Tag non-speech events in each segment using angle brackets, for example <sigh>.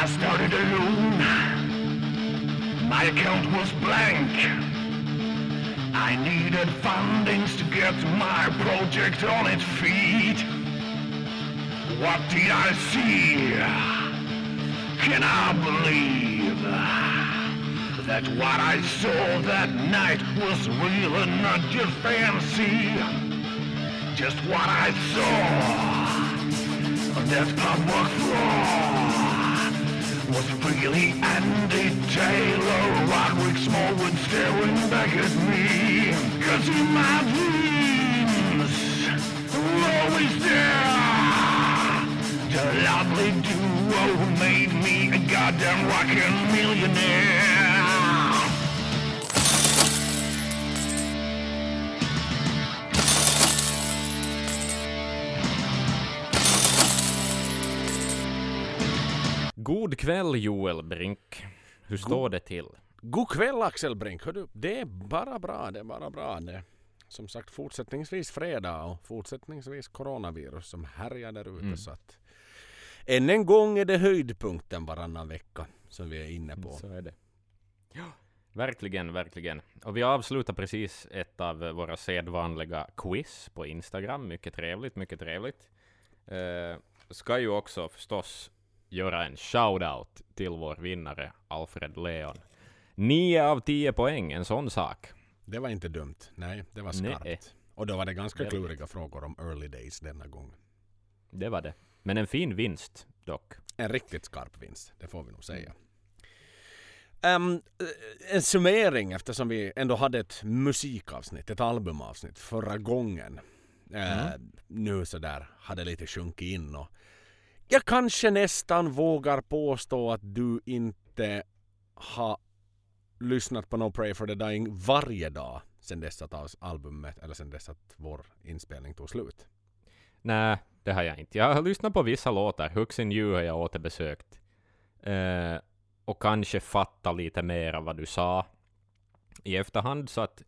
I started alone. My account was blank. I needed fundings to get my project on its feet. What did I see? Can I believe that what I saw that night was real and not just fancy? Just what I saw that public floor was really Andy Taylor, Roderick Smallwood staring back at me. Cause in my dreams, were always there. The lovely duo who made me a goddamn rockin' millionaire. Kväll Joel Brink. Hur står det till? God kväll Axel Brink. Hör du, det är bara bra. Det är bara bra. Det som sagt fortsättningsvis fredag och fortsättningsvis coronavirus som härjar där ute. Mm. Så att än en gång är det höjdpunkten varannan vecka som vi är inne på. Så är det. Ja, verkligen, verkligen. Och vi avslutar precis ett av våra sedvanliga quiz på Instagram. Mycket trevligt, mycket trevligt. Eh, ska ju också förstås göra en shout-out till vår vinnare Alfred Leon. 9 av 10 poäng, en sån sak. Det var inte dumt. Nej, det var Nej. skarpt. Och då var det ganska Väldigt. kluriga frågor om early days denna gång. Det var det. Men en fin vinst dock. En riktigt skarp vinst, det får vi nog säga. Eh, en summering eftersom vi ändå hade ett musikavsnitt, ett albumavsnitt förra gången. Eh, Mm. Nu sådär hade lite sjunkit in och jag kanske nästan vågar påstå att du inte har lyssnat på No Pray for the Dying varje dag sen dess att albumet, eller sen dess att vår inspelning tog slut. Nej, det har jag inte. Jag har lyssnat på vissa låtar. Hooks in You har jag återbesökt. Eh, och kanske fattat lite mer av vad du sa i efterhand. Så att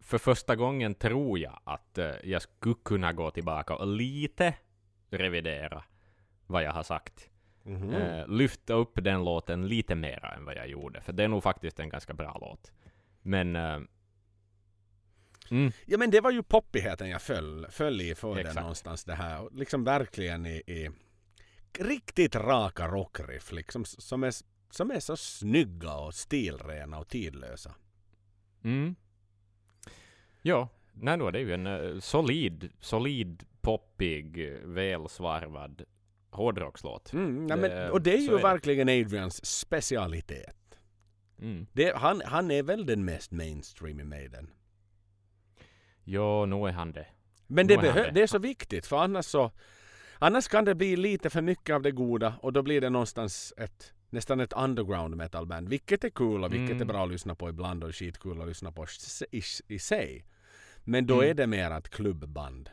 för första gången tror jag att eh, jag skulle kunna gå tillbaka och lite revidera vad jag har sagt. Mhm. Eh, lyfta upp den låten lite mera än vad jag gjorde. För det är nog faktiskt en ganska bra låt. Men... Eh, mm, Ja men det var ju poppigheten jag föll, föll i för den Exakt. någonstans det här. Liksom verkligen i, i riktigt raka rockriff liksom som är, som är så snygga och stilrena och tidlösa. Mm. Ja, nej då, det är ju en eh, solid, solid, poppig, eh, välsvarvad hårdrockslåt. Mm, ja, Det- men, och det är ju är det. verkligen Adrians specialitet. Mm. Det, han, han är väl den mest mainstream i Maiden. Ja, nu är han det. Men det, Nog behö- det. det är så viktigt för annars så Annars kan det bli lite för mycket av det goda och då blir det någonstans ett nästan ett underground metalband. Vilket är kul och vilket Mm. är bra att lyssna på ibland och skitkul att lyssna på i, i sig. Men då Mm. är det mer ett klubbband.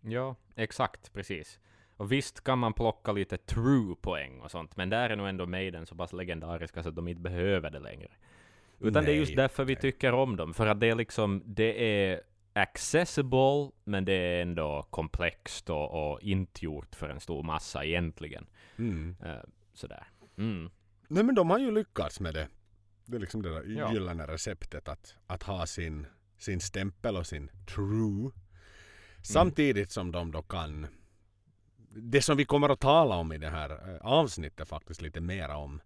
Ja, exakt, precis. Och visst kan man plocka lite true-poäng och sånt, men där är nog ändå Maiden så pass legendariska så att de inte behöver det längre. Utan det är just Nej, därför vi nej. tycker om dem, för att det är liksom, det är accessible, men det är ändå komplext och, och inte gjort för en stor massa egentligen. Mm. Eh, sådär. Mm. Nej men de har ju lyckats med det. Det är liksom det där Ja. gyllene receptet att, att ha sin, sin stämpel och sin true. Samtidigt som de då kan det som vi kommer att tala om i det här eh, avsnittet faktiskt lite mera om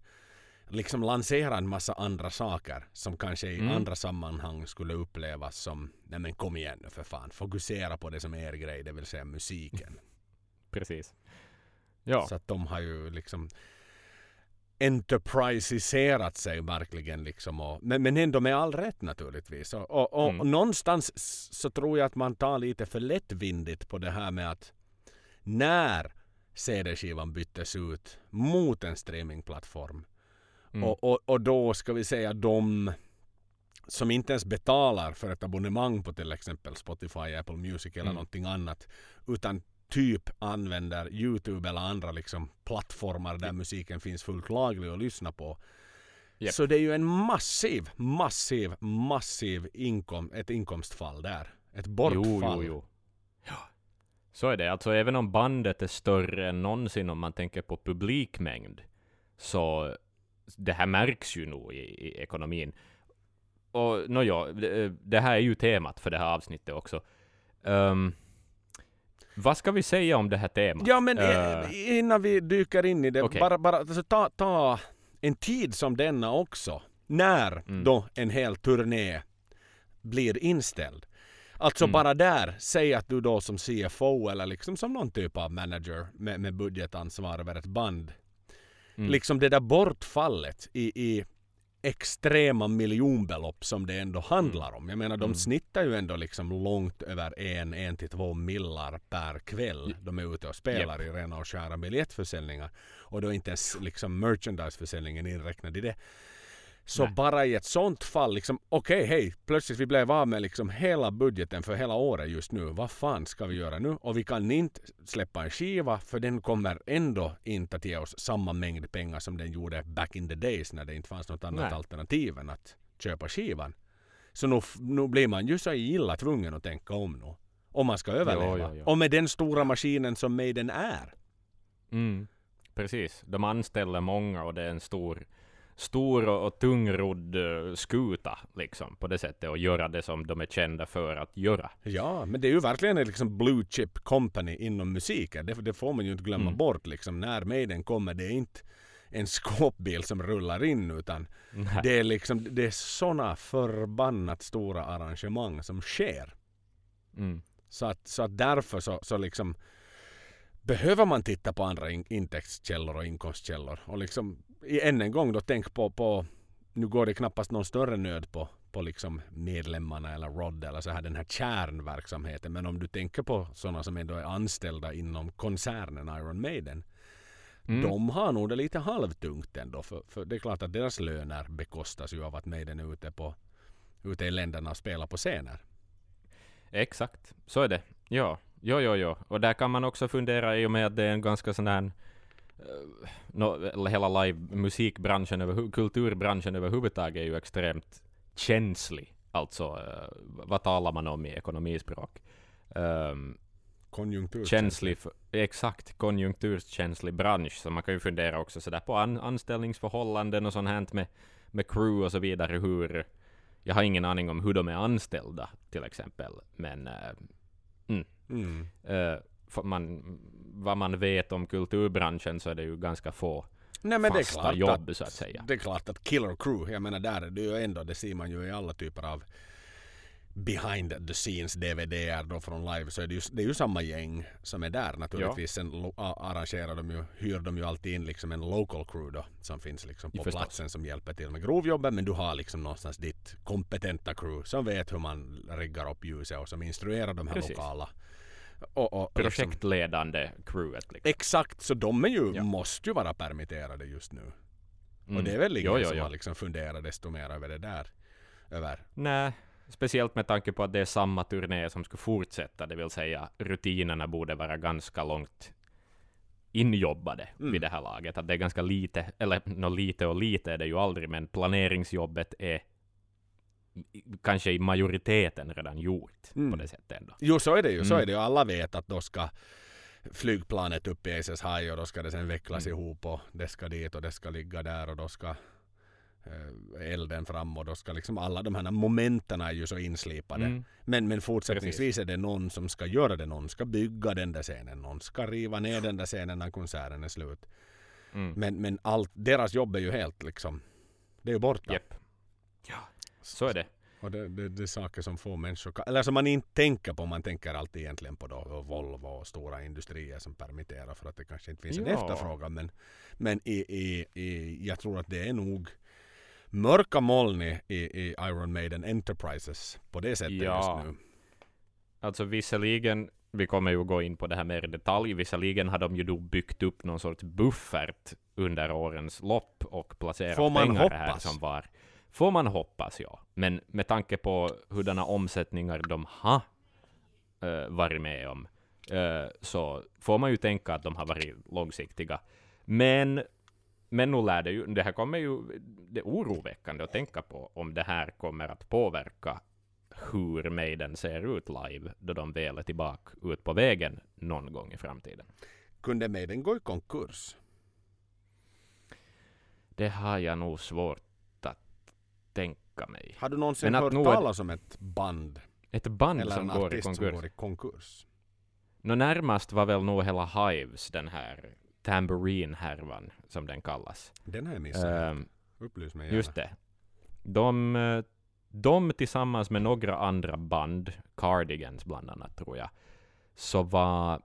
liksom lansera en massa andra saker som kanske i Mm. andra sammanhang skulle upplevas som nej men kom igen nu för fan fokusera på det som är er grej det vill säga musiken. <laughs> Precis. Ja. Så att de har ju liksom enterprisiserat sig verkligen liksom. Och, men, men ändå med all rätt naturligtvis. Och, och, och Mm. någonstans så tror jag att man tar lite för lättvindigt på det här med att när CD-skivan byttes ut mot en streamingplattform Mm. och, och, och då ska vi säga de som inte ens betalar för ett abonnemang på till exempel Spotify, Apple Music eller Mm. någonting annat utan typ använder Youtube eller andra liksom plattformar där musiken finns fullt laglig att lyssna på. Japp. Så det är ju en massiv, massiv, massiv inkom, ett inkomstfall där. Ett bortfall. Jo, jo, jo. Så är det. Alltså även om bandet är större än någonsin om man tänker på publikmängd, så det här märks ju nog i, i ekonomin. Och nåja, det, det här är ju temat för det här avsnittet också. Um, vad ska vi säga om det här temat? Ja, men Eh, innan vi dyker in i det, Okej. bara, bara alltså, ta, ta en tid som denna också. När Mm. då en hel turné blir inställd. Alltså Mm. bara där, säg att du då som CFO eller liksom som någon typ av manager med, med budgetansvar över ett band. Mm. Liksom det där bortfallet i, i extrema miljonbelopp som det ändå handlar om. Jag menar de Mm. snittar ju ändå liksom långt över en, en till två millar per kväll. De är ute och spelar i rena och skära biljettförsäljningar. Och då är inte ens liksom merchandiseförsäljningen inräknad i det. Så Nej. bara i ett sånt fall, liksom, okej hej, plötsligt vi blev av med liksom hela budgeten för hela året just nu. Vad fan ska vi göra nu? Och vi kan inte släppa en skiva för den kommer ändå inte att ge oss samma mängd pengar som den gjorde back in the days när det inte fanns något annat Nej. alternativ än att köpa skivan. Så nu, nu blir man ju så illa tvungen att tänka om nu. Om man ska överleva. jo, jo. Och med den stora maskinen som Maiden är. Mm, precis. De anställer många och det är en stor, stor och, och tungrodd uh, skuta liksom på det sättet och göra det som de är kända för att göra. Ja, men det är ju verkligen en liksom blue chip company inom musiken. Det, det får man ju inte glömma Mm. bort. Liksom. När Maiden kommer, det är inte en skåpbil som rullar in utan Nej. det är liksom det är såna förbannat stora arrangemang som sker. Mm. Så att, så att därför så, så liksom behöver man titta på andra in, intäktskällor och inkomstkällor. Och liksom än en gång då tänk på, på nu går det knappast någon större nöd på, på liksom medlemmarna eller Rod eller så här den här kärnverksamheten. Men om du tänker på sådana som ändå är anställda inom koncernen Iron Maiden. Mm. De har nog det lite halvtungt ändå. För, för det är klart att deras löner bekostas ju av att Maiden är ute, på, ute i länderna och spelar på scener. Exakt, så är det. Ja, jo, jo, jo. Och där kan man också fundera i och med att det är en ganska sån här eh, eller hela live-musikbranschen, över, kulturbranschen överhuvudtaget är ju extremt känslig. Alltså, eh, vad talar man om i ekonomispråk? Um, Konjunktur. känslig, för, exakt, konjunkturskänslig bransch. Så man kan ju fundera också sådär på an, anställningsförhållanden och sånt här med, med crew och så vidare. Hur, jag har ingen aning om hur de är anställda till exempel. Men eh, Mm. eh, för man, vad man vet om kulturbranschen så är det ju ganska få Nej men det är fasta klart jobb att, så att säga. Det är klart att Killer Crew, jag menar där är det ju ändå, det ser man ju i alla typer av behind the scenes DVDer då från live så är det ju, det är ju samma gäng som är där naturligtvis. Sen lo, a, arrangerar de ju, hyr de ju alltid in liksom en local crew då som finns liksom på Förstås. platsen som hjälper till med grovjobben men du har liksom någonstans ditt kompetenta crew som vet hur man riggar upp ljuset och som instruerar de här Precis. lokala och, och, och liksom, Projektledande crewet liksom. Exakt, så de är ju, Ja. måste ju vara permitterade just nu. Mm. Och det är väl ingen Jo, jo, som jo. har liksom funderat desto mer över det där. Över. Nej, speciellt med tanke på att det är samma turné som ska fortsätta, det vill säga rutinerna borde vara ganska långt injobbade Mm. vid det här laget. Att det är ganska lite, eller nå lite och lite är det ju aldrig, men planeringsjobbet är kanske i majoriteten redan gjort Mm. på det sättet ändå. Jo så är det ju, så Mm. är det ju. Alla vet att då ska flygplanet upp i Aces High och då ska det sen vecklas Mm. ihop och det ska dit och det ska ligga där och då ska eh, elden fram och då ska liksom alla de här momenten är ju så inslipade. Mm. Men, men fortsättningsvis är det någon som ska göra det. Någon ska bygga den där scenen. Någon ska riva ner den där scenen när konserten är slut. Mm. Men, men allt, deras jobb är ju helt liksom, det är ju borta. Japp. Så är det. Och det, det, det är saker som få människor eller som man inte tänker på. Man tänker alltid egentligen på då Volvo och stora industrier som permitterar för att det kanske inte finns en Ja. efterfrågan. Men, men i, i, i, jag tror att det är nog mörka moln i, i, Iron Maiden Enterprises på det sättet Ja. just nu. Alltså visserligen, vi kommer ju gå in på det här mer i detalj, visserligen har de ju då byggt upp någon sorts buffert under årens lopp och placerat Får man pengar här hoppas? som var. Får man hoppas, ja. Men med tanke på hurdana omsättningar de har uh, varit med om, eh, så får man ju tänka att de har varit långsiktiga. Men, men nu lär det ju, det här kommer ju, det är oroväckande att tänka på om det här kommer att påverka hur Maiden ser ut live då de väl är tillbaka ut på vägen någon gång i framtiden. Kunde Maiden gå i konkurs? Det har jag nog svårt tänka mig. Har du någonsin Men hört nog talas om ett band Ett band eller som en går i artist som konkurs. går i konkurs? Nå närmast var väl nog hela Hives, den här Tambourine-härvan, som den kallas. Den har jag missat. Ehm, Upplys mig gärna. just det. De, de tillsammans med några andra band, Cardigans bland annat tror jag, så var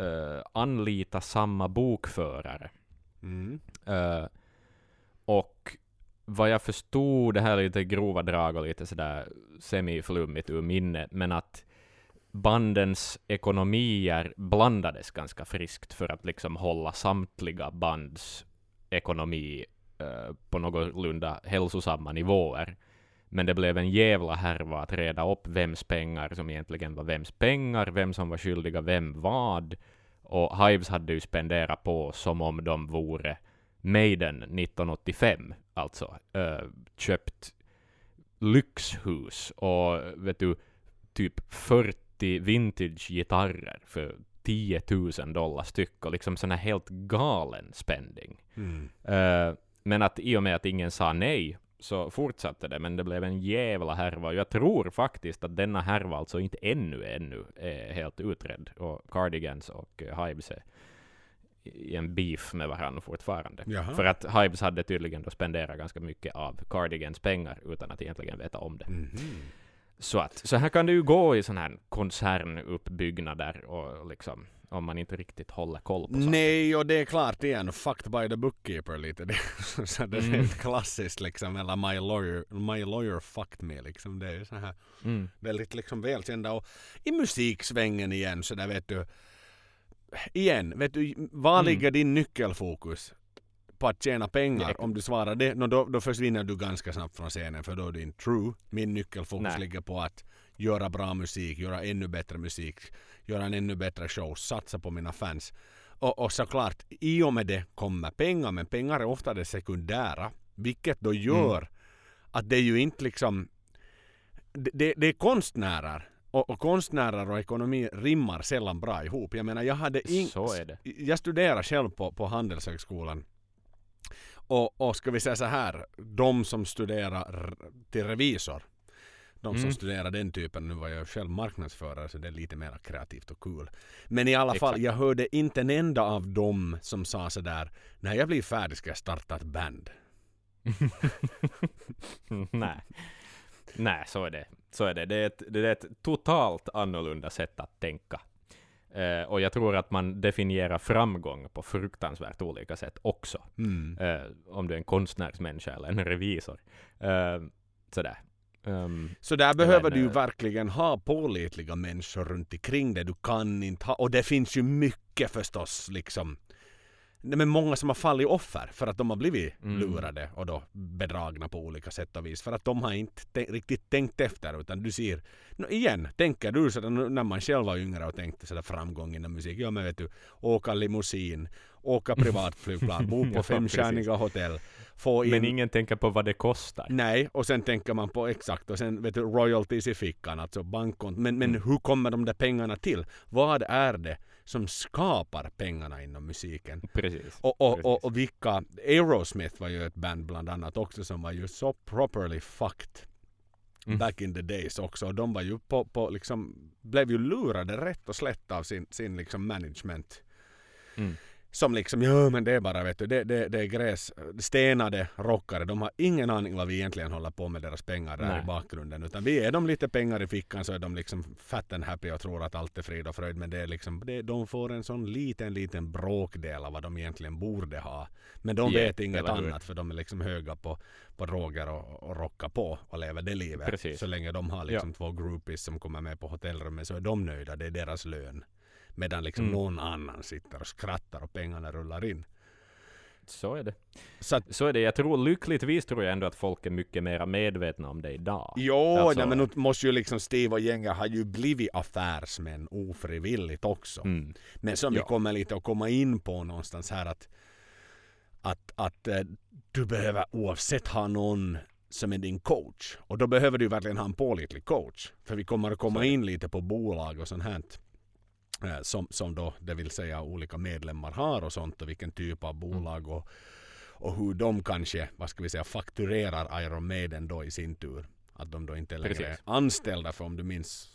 uh, anlita samma bokförare. Mm. Eh, och vad jag förstod, det här är lite grova drag och lite sådär semiflummigt ur minne, men att bandens ekonomier blandades ganska friskt för att liksom hålla samtliga bands ekonomi eh, på någorlunda hälsosamma nivåer. Men det blev en jävla härva att reda upp vems pengar som egentligen var vems pengar, vem som var skyldiga vem vad. Och Hives hade ju spenderat på som om de vore Maiden 1985, alltså. eh, köpt lyxhus och vet du, typ 40 vintage-gitarrer för 10 000 dollar styck och liksom sån här helt galen spending. Mm. Eh, men att i och med att ingen sa nej så fortsatte det, men det blev en jävla härva. Jag tror faktiskt att denna härva alltså inte ännu, ännu är helt utredd. Och Cardigans och eh, Hives är i en beef med varandra fortfarande. Jaha. För att Hives hade tydligen då spenderat ganska mycket av Cardigans pengar utan att egentligen veta om det. Mhm. Så att, så här kan det ju gå i sådana här koncernuppbyggnader och liksom, om man inte riktigt håller koll på saker. Nej, och det är klart igen, fucked by the bookkeeper lite. <laughs> Det, så det är Mm. klassiskt liksom, eller my lawyer, my lawyer fucked me liksom. Det är så här Mm. väldigt liksom välkända. Och i musiksvängen igen så där vet du, igen, vet du, var Mm. ligger din nyckelfokus? På att tjäna pengar? Nej. Om du svarar det, no, då, då försvinner du ganska snabbt från scenen för då är du inte true. Min nyckelfokus Nej. ligger på att göra bra musik, göra ännu bättre musik, göra en ännu bättre show, satsa på mina fans. Och, och såklart, i och med det kommer pengar, men pengar är ofta det sekundära. Vilket då gör att det är ju inte liksom... Det, det, det är konstnärer. Och, och konstnärer och ekonomi rimmar sällan bra ihop. Jag menar, jag hade in, Så är det. Jag studerar själv på, på Handelshögskolan. Och, och ska vi säga så här, de som studerar till revisor, de som Mm. studerar den typen, nu var jag själv marknadsförare så det är lite mer kreativt och kul. Men i alla fall, Exakt. jag hörde inte en enda av dem som sa så där, när jag blir färdig ska jag starta ett band. <laughs> Nej. Nej, så är det. Så är det. Det är ett, det är ett totalt annorlunda sätt att tänka. Eh, och jag tror att man definierar framgång på fruktansvärt olika sätt också. Mm. Eh, om du är en konstnärsmänniska eller en revisor. Eh, sådär. Um, Så där behöver Men, du ju eh, verkligen ha pålitliga människor runt omkring dig. Du kan inte ha, och det finns ju mycket förstås liksom. Nej, Men många som har fallit offer för att de har blivit Mm. lurade och då bedragna på olika sätt och vis. För att de har inte tän- riktigt tänkt efter utan du ser, nå, igen, tänker du sådär när man själv var yngre och tänkte sådär framgång inom musik. Ja men vet du, åka limousin, åka <laughs> privatflygplan, bo på Ja, femstjärniga hotell. Få in men ingen tänker på vad det kostar. Nej, och sen tänker man på exakt och sen vet du royalties i fickan, alltså bankkonto. Men, men Mm. hur kommer de där pengarna till? Vad är det som skapar pengarna inom musiken? Precis. Och, och, Precis. och, och vilka, Aerosmith var ju ett band bland annat också som var ju så properly fucked Mm. back in the days också. Och de var ju på, på liksom, blev ju lurade rätt och slätt av sin, sin liksom management. Mm. Som liksom, ja men det är bara vet du, det, det, det är gräs, stenade rockare. De har ingen aning vad vi egentligen håller på med deras pengar där Nej. i bakgrunden. Utan vi är dem lite pengar i fickan så är de liksom fat and happy och tror att allt är frid och fröjd. Men det är liksom, det, de får en sån liten, liten bråkdel av vad de egentligen borde ha. Men de Ja, vet inget hur? annat för de är liksom höga på, på droger och, och rocka på och lever det livet. Precis. Så länge de har liksom två groupies som kommer med på hotellrummet så är de nöjda. Det är deras lön. Medan liksom Mm. någon annan sitter och skrattar och pengarna rullar in. Så är det. Så att, Så är det. Jag tror lyckligtvis tror jag ändå att folk är mycket mer medvetna om det idag. jo, Alltså- nej, men nu måste ju liksom Steve och gänget har ju blivit affärsmän ofrivilligt också. Mm. Men som vi Ja. kommer lite att komma in på någonstans här att att, att eh, du behöver oavsett ha någon som är din coach. Och då behöver du verkligen ha en pålitlig coach. För vi kommer att komma in lite på bolag och sånt här. Eh, Som, som då, det vill säga olika medlemmar har och sånt och vilken typ av bolag och, och hur de kanske, vad ska vi säga, fakturerar Iron Maiden då i sin tur. Att de då inte längre är anställda för om du minns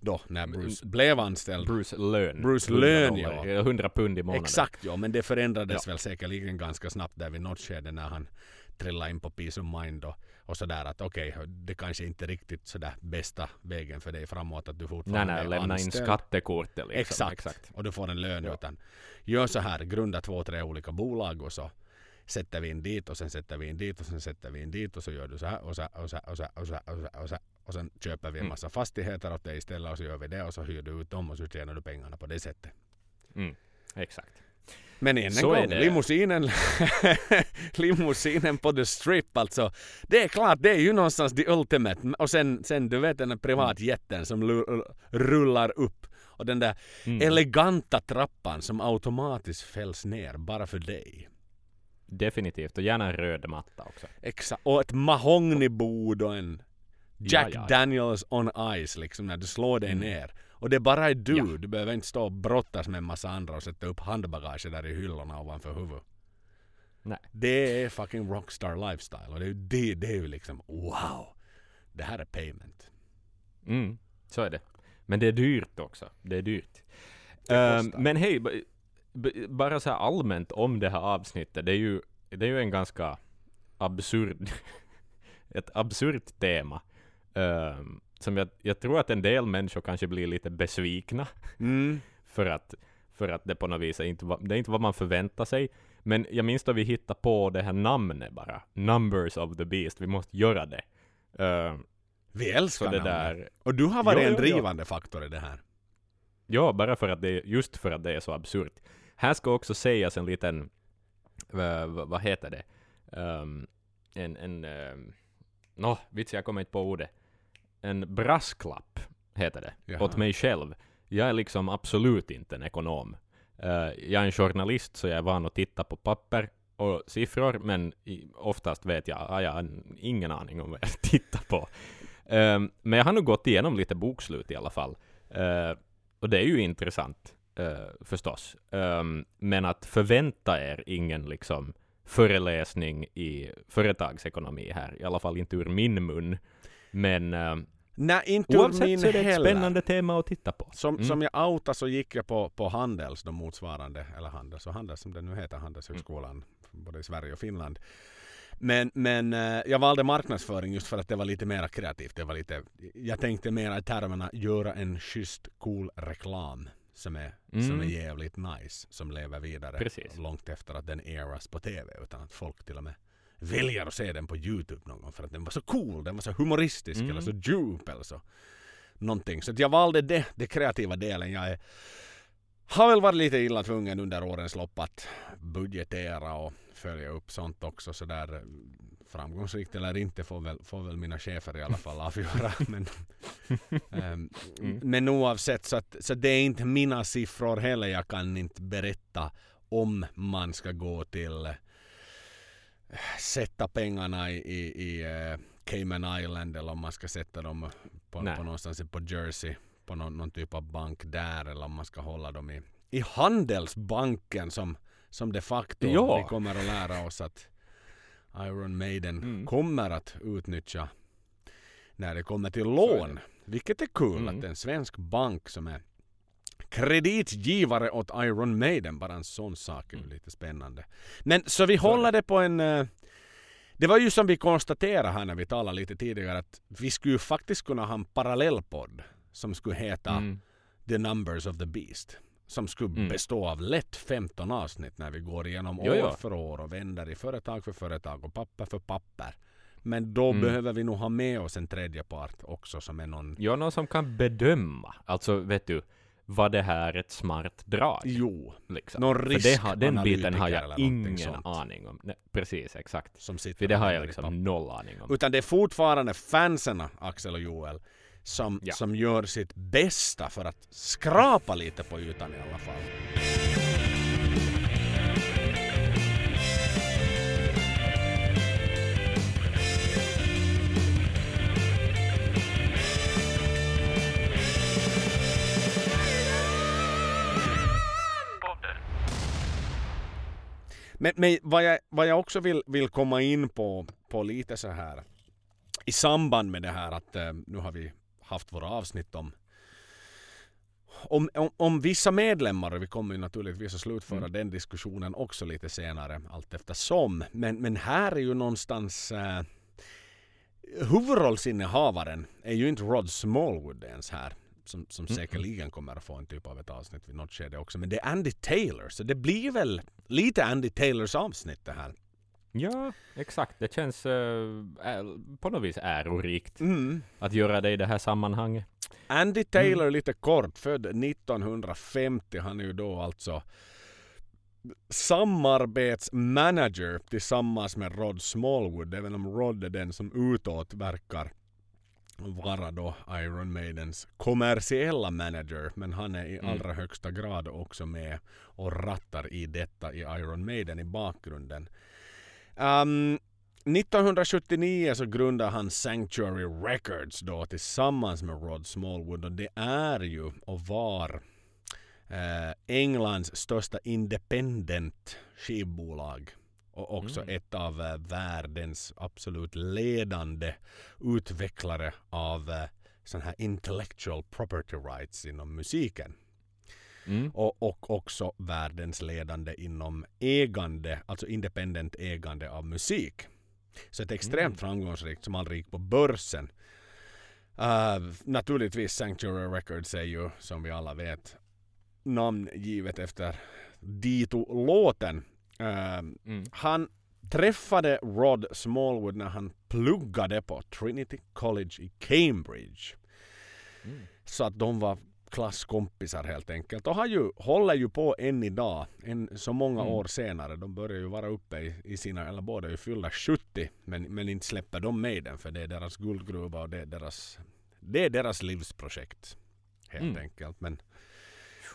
då när Bruce blev anställd. Bruce lön. Bruce 100 lön, ja. 100 pund i månaden. Exakt ja, men det förändrades Ja. väl säkerligen ganska snabbt där vid något skede när han trillade in på Peace of Mind och, och sådär att okej, det kanske inte är riktigt sådär bästa vägen för dig framåt att du Nej, fortfarande nej, är lämna in skattekortet liksom. Exakt. Och du får en lön Ja. utan gör så här, grunda två, tre olika bolag och så sätter vi in dit och sen sätter vi in dit och sen sätter vi in dit och så gör du så här och så här och så här och så här och så här och, så här, och, så här, och sen köper vi en Mm. massa fastigheter åt dig istället och så gör vi det och så hyr du ut dem och så tjänar du pengarna på det sättet. Mm, exakt. Men än en Så gång, limousinen, <laughs> limousinen på the strip alltså. Det är klart, det är ju någonstans the ultimate. Och sen, sen du vet den där privatjätten som rullar upp. Och den där Mm. eleganta trappan som automatiskt fälls ner bara för dig. Definitivt. Och gärna en röd matta också. Exakt. Och ett mahognybord och en Jack Ja, ja. Daniels on ice liksom när du slår dig Mm. ner. Och det bara är du. Ja. Du behöver inte stå och brottas med en massa andra och sätta upp handbagage där i hyllorna ovanför huvudet. Nej. Det är fucking rockstar lifestyle och det är ju det, det är ju liksom wow. Det här är payment. Mm, så är det. Men det är dyrt också. Det är dyrt. Det Ehm, men hej, bara så här allmänt om det här avsnittet. Det är ju, det är ju en ganska absurd, <laughs> ett absurt tema. Ehm, som jag, jag tror att en del människor kanske blir lite besvikna Mm. <laughs> för att, för att det på något vis är inte, det är inte vad man förväntar sig. Men jag minns då vi hittade på det här namnet bara. Numbers of the Beast. Vi måste göra det. Ehm, Vi älskar det namnet. där, Och du har varit Jo, en jo, jo. drivande faktor i det här. Ja, bara för att det, just för att det är så absurt. Här ska också sägas en liten, uh, vad heter det, um, en, en, um, nå, vits jag kommer inte på ordet, en brasklapp heter det, Jaha. åt mig själv. Jag är liksom absolut inte en ekonom. Eh, jag är en journalist, så jag är van att titta på papper och siffror, men i, oftast vet jag, ah, jag har ingen aning om vad jag <laughs> tittar på. Ehm, men jag har nog gått igenom lite bokslut i alla fall. Eh, och det är ju intressant eh, förstås. Ehm, men att förvänta er ingen liksom föreläsning i företagsekonomi här, i alla fall inte ur min mun. Men ehm, Nej, inte oavsett min så är det ett heller. spännande tema att titta på. Som, Mm. som jag outade så gick jag på, på Handels, de motsvarande, eller Handels och Handels som det nu heter, Handelshögskolan, både i Sverige och Finland. Men, men eh, jag valde marknadsföring just för att det var lite mer kreativt. Det var lite, jag tänkte mer i termerna göra en schysst cool reklam som är, som är Mm. jävligt nice, som lever vidare Precis. långt efter att den airas på TV utan att folk till och med väljer att se den på Youtube någon gång för att den var så cool, den var så humoristisk Mm. eller så djup eller så någonting. Så jag valde det, det kreativa delen. Jag är, har väl varit lite illa tvungen under årens lopp att budgetera och följa upp sånt också sådär framgångsrikt eller inte får väl, får väl mina chefer i alla fall <laughs> avgöra. men, <laughs> ehm, Mm. men oavsett så, att, så det är inte mina siffror heller. Jag kan inte berätta om man ska gå till eh, sätta pengarna i, i, i eh, Cayman Island eller om man ska sätta dem på, Nej. på någonstans på Jersey på någon, någon typ av bank där eller om man ska hålla dem i, i Handelsbanken som, som de facto Ja. vi kommer att lära oss att Iron Maiden Mm. kommer att utnyttja när det kommer till lån. Vilket är kul Mm. att en svensk bank som är kreditgivare åt Iron Maiden, bara en sån sak är ju Mm. lite spännande. Men så vi håller det på en... eh, Det var ju som vi konstaterade här när vi talade lite tidigare att vi skulle ju faktiskt kunna ha en parallellpodd som skulle heta Mm. The Numbers of the Beast. Som skulle Mm. bestå av lätt 15 avsnitt när vi går igenom Jo, år jo. för år och vänder i företag för företag och papper för papper. Men då Mm. behöver vi nog ha med oss en tredje part också som är någon... Ja, någon som kan bedöma. Alltså, vet du, var det här ett smart drag? Jo, Liksom. någon har, den biten har jag ingen sånt. aning om. Nej, precis, exakt. som sitter För det har jag liksom noll aning om. Utan det är fortfarande fanserna, Axel och Joel, som, Ja. som gör sitt bästa för att skrapa lite på ytan i alla fall. Men, men vad, jag, vad jag också vill, vill komma in på, på lite så här i samband med det här att eh, nu har vi haft våra avsnitt om om, om, om vissa medlemmar, vi kommer ju naturligtvis att slutföra mm. den diskussionen också lite senare allt eftersom. Men, men här är ju någonstans eh, huvudrollsinnehavaren är ju inte Rod Smallwood ens här. Som, som mm. säkerligen kommer att få en typ av ett avsnitt vid något skede också. Men det är Andy Taylor. Så det blir väl lite Andy Taylors avsnitt det här. Ja, exakt. Det känns uh, på något vis ärorikt mm. att göra det i det här sammanhanget. Andy Taylor, mm. lite kort, född 1950. Han är ju då alltså samarbetsmanager tillsammans med Rod Smallwood. Även om Rod är den som utåt verkar vara då Iron Maidens kommersiella manager. Men han är i mm. allra högsta grad också med och rattar i detta i Iron Maiden i bakgrunden. Um, 1979 så grundade han Sanctuary Records då tillsammans med Rod Smallwood och det är ju och var eh, Englands största independent skivbolag och också mm. ett av eh, världens absolut ledande utvecklare av eh, sån här intellectual property rights inom musiken. Mm. Och, och också världens ledande inom ägande, alltså independent ägande av musik. Så ett extremt mm. framgångsrikt som aldrig gick på börsen. Uh, naturligtvis Sanctuary Records är ju som vi alla vet namngivet efter Dito-låten. Uh, mm. Han träffade Rod Smallwood när han pluggade på Trinity College i Cambridge. Mm. Så att de var klasskompisar helt enkelt. Och har ju, håller ju på än idag, än så många mm. år senare. De börjar ju vara uppe i, i sina, eller båda är ju fyllda 70. Men, men inte släpper de med den för det är deras guldgruva och det är deras, det är deras livsprojekt. Helt mm. enkelt. Men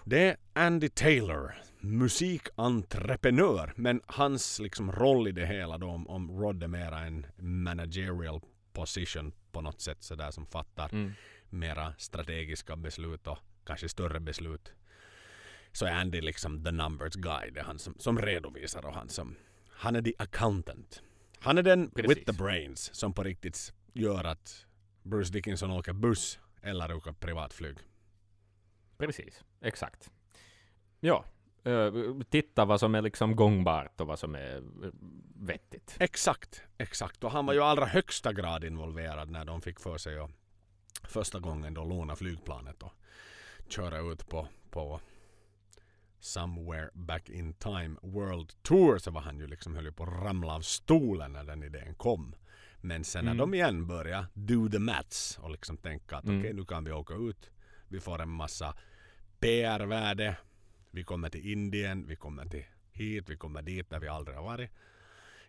det är Andy Taylor, musikentreprenör. Men hans liksom roll i det hela då om, om Rod är mera en managerial position på något sätt sådär som fattar mm. mera strategiska beslut och kanske större beslut så är Andy liksom the numbers guy. Det är han som, som redovisar och han som han är the accountant. Han är den Precis. with the brains som på riktigt gör att Bruce Dickinson åker buss eller åker privatflyg. Precis, exakt. Ja, titta vad som är liksom gångbart och vad som är vettigt. Exakt, exakt. Och han var ju allra högsta grad involverad när de fick för sig att första gången då låna flygplanet och köra ut på, på Somewhere Back In Time World Tour så var han ju liksom höll på att ramla av stolen när den idén kom. Men sen när mm. de igen började do the maths och liksom tänka att mm. okej okay, nu kan vi åka ut. Vi får en massa PR-värde. Vi kommer till Indien, vi kommer till hit, vi kommer dit där vi aldrig har varit.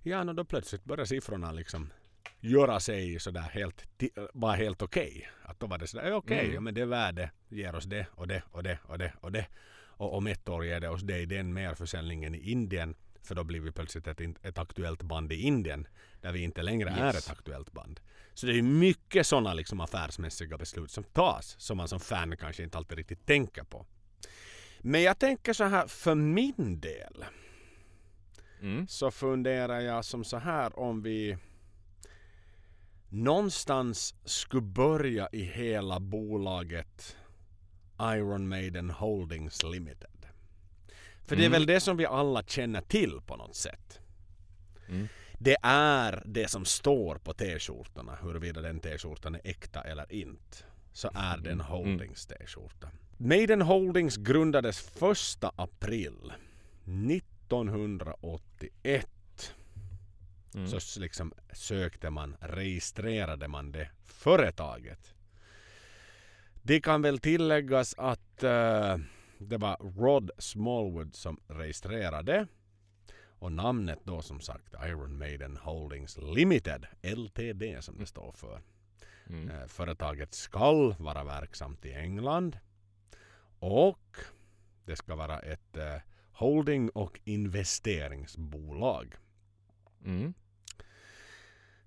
Ja, och då plötsligt börjar siffrorna liksom göra sig sådär helt, var helt okej. Okay. Att då var det sådär, okej, okay, mm. ja, men det värde ger oss det och det och det och det och det. Och om ett år ger det oss det i den merförsäljningen i Indien. För då blir vi plötsligt ett, ett aktuellt band i Indien. Där vi inte längre yes. är ett aktuellt band. Så det är mycket sådana liksom affärsmässiga beslut som tas. Som man som fan kanske inte alltid riktigt tänker på. Men jag tänker så här för min del. Mm. Så funderar jag som så här om vi någonstans skulle börja i hela bolaget Iron Maiden Holdings Limited. För mm. det är mm. väl det som vi alla känner till på något sätt. Mm. Det är det som står på t-skjortorna, huruvida den t-skjortan är äkta eller inte. Så är det en mm. Holdings t-skjorta. Maiden Holdings grundades 1 april 1981 Mm. Så liksom sökte man, registrerade man det företaget. Det kan väl tilläggas att uh, det var Rod Smallwood som registrerade. Och namnet då som sagt Iron Maiden Holdings Limited, LTD som det står för. Mm. Uh, företaget skall vara verksamt i England. Och det ska vara ett uh, holding och investeringsbolag. Mm.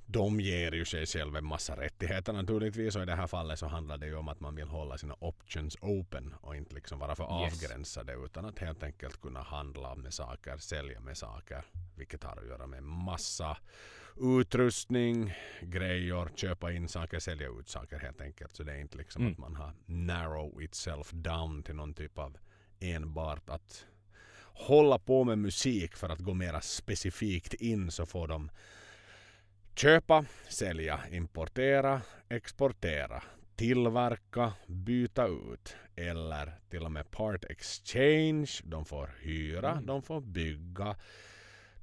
de ger ju sig själv en massa rättigheter naturligtvis och i det här fallet så handlar det ju om att man vill hålla sina options open och inte liksom vara för Yes. avgränsade utan att helt enkelt kunna handla med saker, sälja med saker vilket har att göra med massa utrustning, grejer, köpa in saker, sälja ut saker helt enkelt. Så det är inte liksom Mm. att man har narrow itself down till någon typ av enbart att hålla på med musik för att gå mera specifikt in så får de köpa, sälja, importera, exportera, tillverka, byta ut eller till och med part exchange. De får hyra, Mm. de får bygga,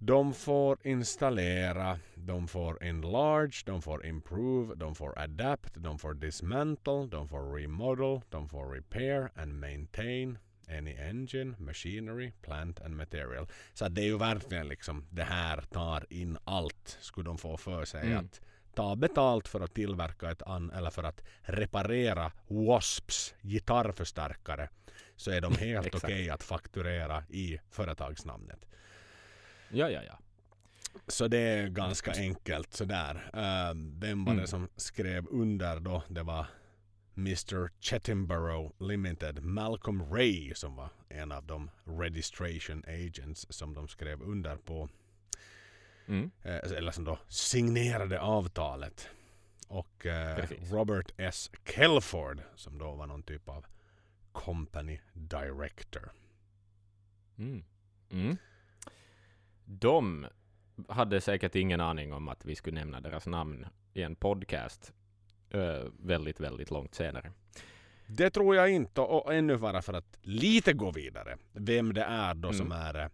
de får installera, de får enlarge, de får improve, de får adapt, de får dismantle, de får remodel, de får repair and maintain any engine, machinery, plant and material. Så det är ju verkligen liksom det här tar in allt skulle de få för sig Mm. att ta betalt för att tillverka ett an eller för att reparera Wasps gitarrförstärkare så är de <laughs> helt okej att fakturera i företagsnamnet. Ja, ja, ja. Så det är ganska enkelt sådär. Uh, vem var Mm. det som skrev under då? Det var Mr Chettinborough Limited. Malcolm Ray som var en av de registration agents som de skrev under på. Mm. eh, eller som då signerade avtalet. Och eh. Robert S. Kelford som då var någon typ av company director. Mm. Mm. De hade säkert ingen aning om att vi skulle nämna deras namn i en podcast eh, väldigt, väldigt långt senare. Det tror jag inte och ännu bara för att lite gå vidare. Vem det är då som Mm. är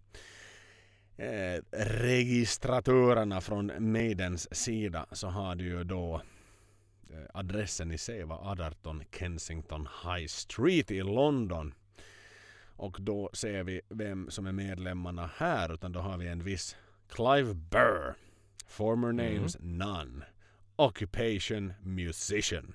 eh, registratörerna från Maidens sida så har du ju då eh, adressen i sig var 18 Kensington High Street i London. Och då ser vi vem som är medlemmarna här utan då har vi en viss Clive Burr. Former names none. Occupation musician.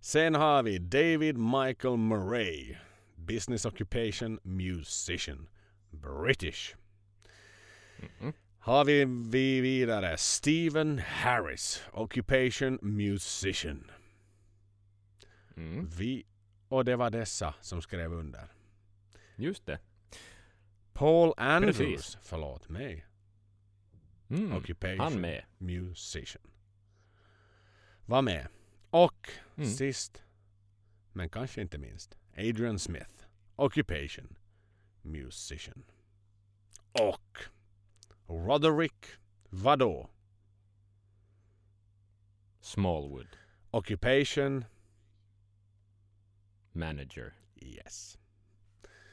Sen har vi David Michael Murray. Business occupation musician. British. Mm. Har vi, vi vidare Stephen Harris. Occupation musician. Mm. Vi, och det var dessa som skrev under. Just det. Paul Andrews. Precis. Förlåt mig. Mm. Occupation Han med. musician. Var med. Och Mm. sist, men kanske inte minst, Adrian Smith. Occupation musician. Och Roderick vadå? Smallwood. Occupation Manager. yes.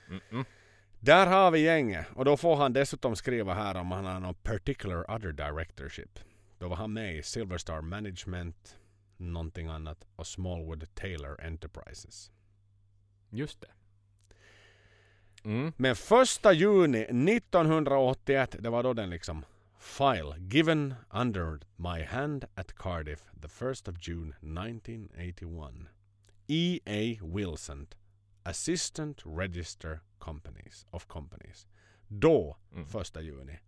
Mm-mm. Där har vi gänget och då får han dessutom skriva här om han har någon particular other directorship. Då var han med i Silverstar Management, någonting annat och Smallwood Taylor Enterprises. Just det. Mm. Men första juni 1981, det var då den liksom file given under my hand at Cardiff the 1st of June 1981. E.A. Wilson, Assistant Register Companies of Companies. Då, Mm. första juni,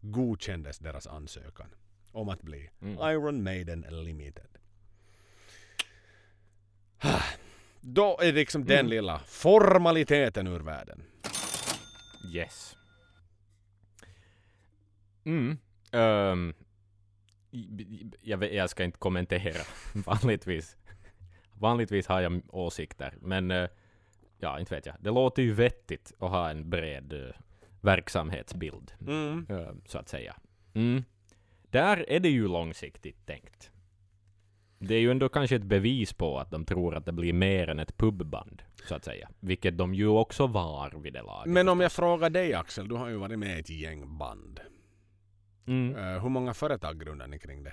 godkändes deras ansökan om att bli Mm. Iron Maiden Limited. Då är liksom den Mm. lilla formaliteten ur världen. Yes. Mm. I- jag, jag ska inte kommentera <laughs> vanligtvis. Vanligtvis har jag åsikter, men eh, ja, inte vet jag. Det låter ju vettigt att ha en bred eh, verksamhetsbild, Mm. eh, så att säga. Mm. Där är det ju långsiktigt tänkt. Det är ju ändå kanske ett bevis på att de tror att det blir mer än ett pubband, så att säga. Vilket de ju också var vid det laget. Men om jag frågar dig Axel, du har ju varit med i ett gäng band. Mm. Hur många företag grundar ni kring det?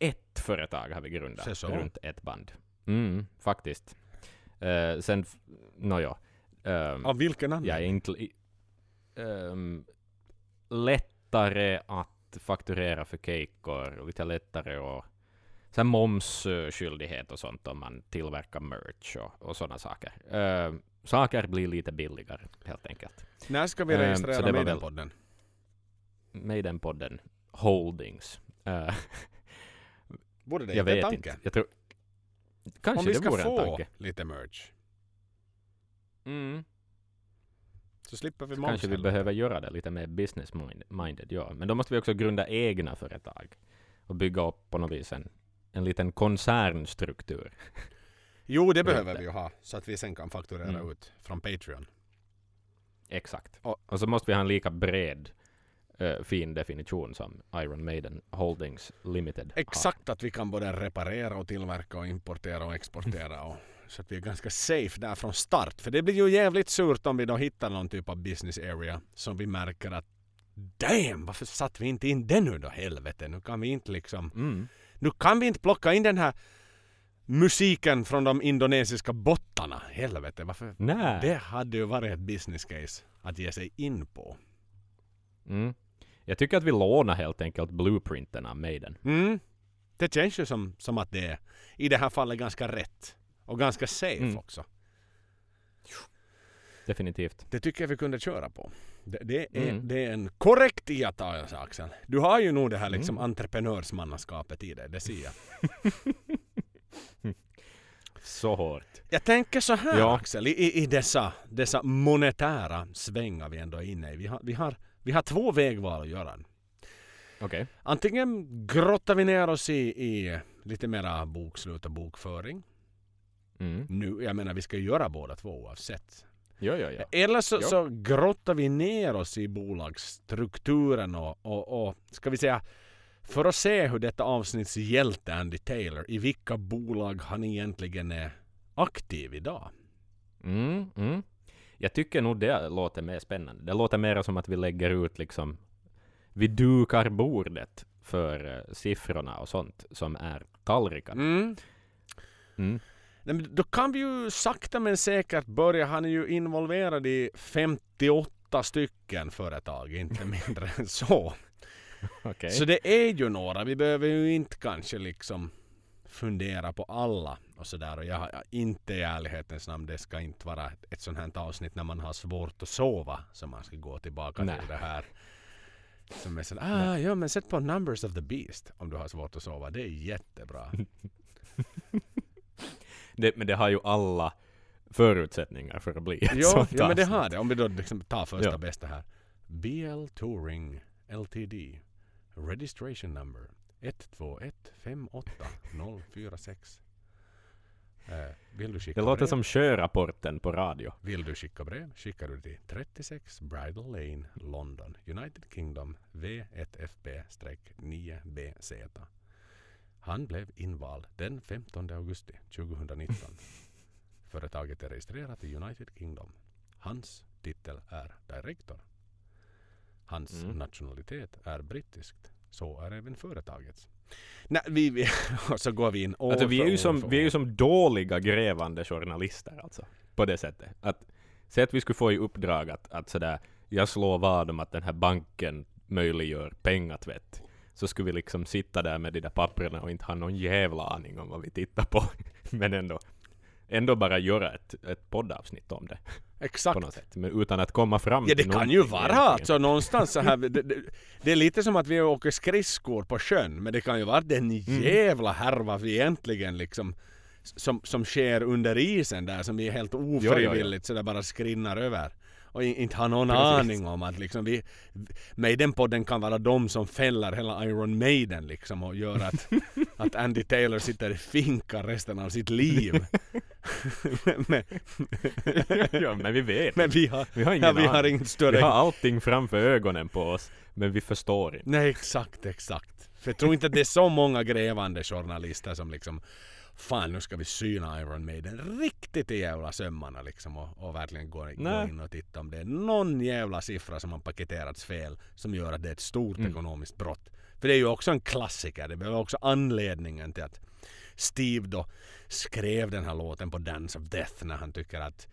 Ett företag har vi grundat så. runt ett band. Mm, faktiskt. Uh, sen, nåja. Um, Av vilken jag är anledning? inte... ehm, lättare att fakturera för kejkor, och lite lättare att... Sen momsskyldighet och sånt om man tillverkar merch och, och sådana saker. Ehm, saker blir lite billigare, helt enkelt. När ska vi Ehm, registrera det var med den väl- podden? Med den podden. Holdings. Eh, <laughs> Borde det jag inte vet tanke? inte. Jag tror... Kanske Om vi ska få lite merch Mm. så slipper vi Så moms kanske vi behöver göra det lite mer business mind- minded, ja. Men då måste vi också grunda egna företag och bygga upp på något vis en, en liten koncernstruktur. Jo, det behöver vi ju ha så att vi sen kan fakturera Mm. ut från Patreon. Exakt. Och- Och så måste vi ha en lika bred eh, fin definition som Iron Maiden Holdings Limited har. Exakt att vi kan både reparera och tillverka och importera och exportera. Och, så att vi är ganska safe där från start. För det blir ju jävligt surt om vi då hittar någon typ av business area som vi märker att Damn, varför satt vi inte in den nu då helvete? Nu kan vi inte liksom Mm. Nu kan vi inte plocka in den här musiken från de indonesiska bottarna. Helvete, varför? Nej. Det hade ju varit ett business case att ge sig in på. Mm. Jag tycker att vi lånar helt enkelt blueprinten av Maiden. Mm. Det känns ju som, som att det är i det här fallet ganska rätt. Och ganska safe Mm. också. Definitivt. Det tycker jag vi kunde köra på. Det, det, är, Mm. det är en korrekt iakttagelse Axel. Du har ju nog det här liksom Mm. entreprenörsmannaskapet i dig, det ser jag. <laughs> Så hårt. Jag tänker så här Ja. Axel, i, i- dessa, dessa monetära svängar vi ändå är inne i. Vi har, vi har, vi har två vägval att göra. Okej. Antingen grottar vi ner oss i, i lite mera bokslut och bokföring. Mm. Nu, jag menar vi ska göra båda två oavsett. Jo, jo, jo. Eller så, Jo. så grottar vi ner oss i bolagsstrukturen och, och, och ska vi säga för att se hur detta avsnitts hjälte Andy Taylor, i vilka bolag han egentligen är aktiv idag. Mm, mm. Jag tycker nog det låter mer spännande. Det låter mer som att vi lägger ut liksom... Vi dukar bordet för eh, siffrorna och sånt som är tallrikar. Mm. Mm. Nej, Då kan vi ju sakta men säkert börja. Han är ju involverad i 58 stycken företag, inte <laughs> mindre än så. Okej. Så det är ju några. Vi behöver ju inte kanske liksom fundera på alla och sådär. Och jag har inte i ärlighetens namn, det ska inte vara ett, sånt här avsnitt när man har svårt att sova som man ska gå tillbaka Nej. till det här. Som är sådär, ah, ja men sätt på Numbers of the Beast om du har svårt att sova. Det är jättebra. <laughs> Det, men det har ju alla förutsättningar för att bli ett jo, sånt ja, men det har det. Om vi då liksom tar första Ja. bästa här. BL Touring LTD. Registration number 12158046. Eh, vill du skicka Det låter brev? som sjörapporten på radio. Vill du skicka brev skickar du till 36 Bridal Lane, London, United Kingdom V1FB-9BZ. Han blev invald den 15 augusti 2019. <laughs> Företaget är registrerat i United Kingdom. Hans titel är direktor. Hans Mm. nationalitet är brittiskt. Så är även företagets. Nej, vi, vi, <laughs> och så går vi in år Alltså, vi, är ju som, vi är ju som dåliga grävande journalister alltså. På det sättet. Att, säg att vi skulle få i uppdrag att, att sådär, jag slår vad om att den här banken möjliggör pengatvätt. Så skulle vi liksom sitta där med de där papperna och inte ha någon jävla aning om vad vi tittar på. <laughs> Men ändå, ändå bara göra ett, ett poddavsnitt om det Exakt. på något sätt. Men utan att komma fram Ja det kan ju vara egentligen. alltså någonstans så här. Det, det, det är lite som att vi åker skridskor på sjön. Men det kan ju vara den Mm. jävla härva vi egentligen liksom som, som sker under isen där som vi är helt ofrivilligt så där bara skrinnar över. Och in, inte har någon Precis. aning om att liksom vi Maiden-podden kan vara de som fäller hela Iron Maiden liksom och gör att, <laughs> att Andy Taylor sitter i finka resten av sitt liv. <laughs> men, <laughs> ja, men vi vet. men vi har, vi har ingen ja, vi har inget större Vi har allting framför ögonen på oss, men vi förstår inte. Nej exakt, exakt. För jag tror inte att det är så många grävande journalister som liksom Fan nu ska vi syna Iron Maiden riktigt i jävla sömmarna liksom och, och verkligen gå, gå in och titta om det är någon jävla siffra som har paketerats fel som gör att det är ett stort Mm. ekonomiskt brott. För det är ju också en klassiker. Det var också anledningen till att Steve då skrev den här låten på Dance of Death när han tycker att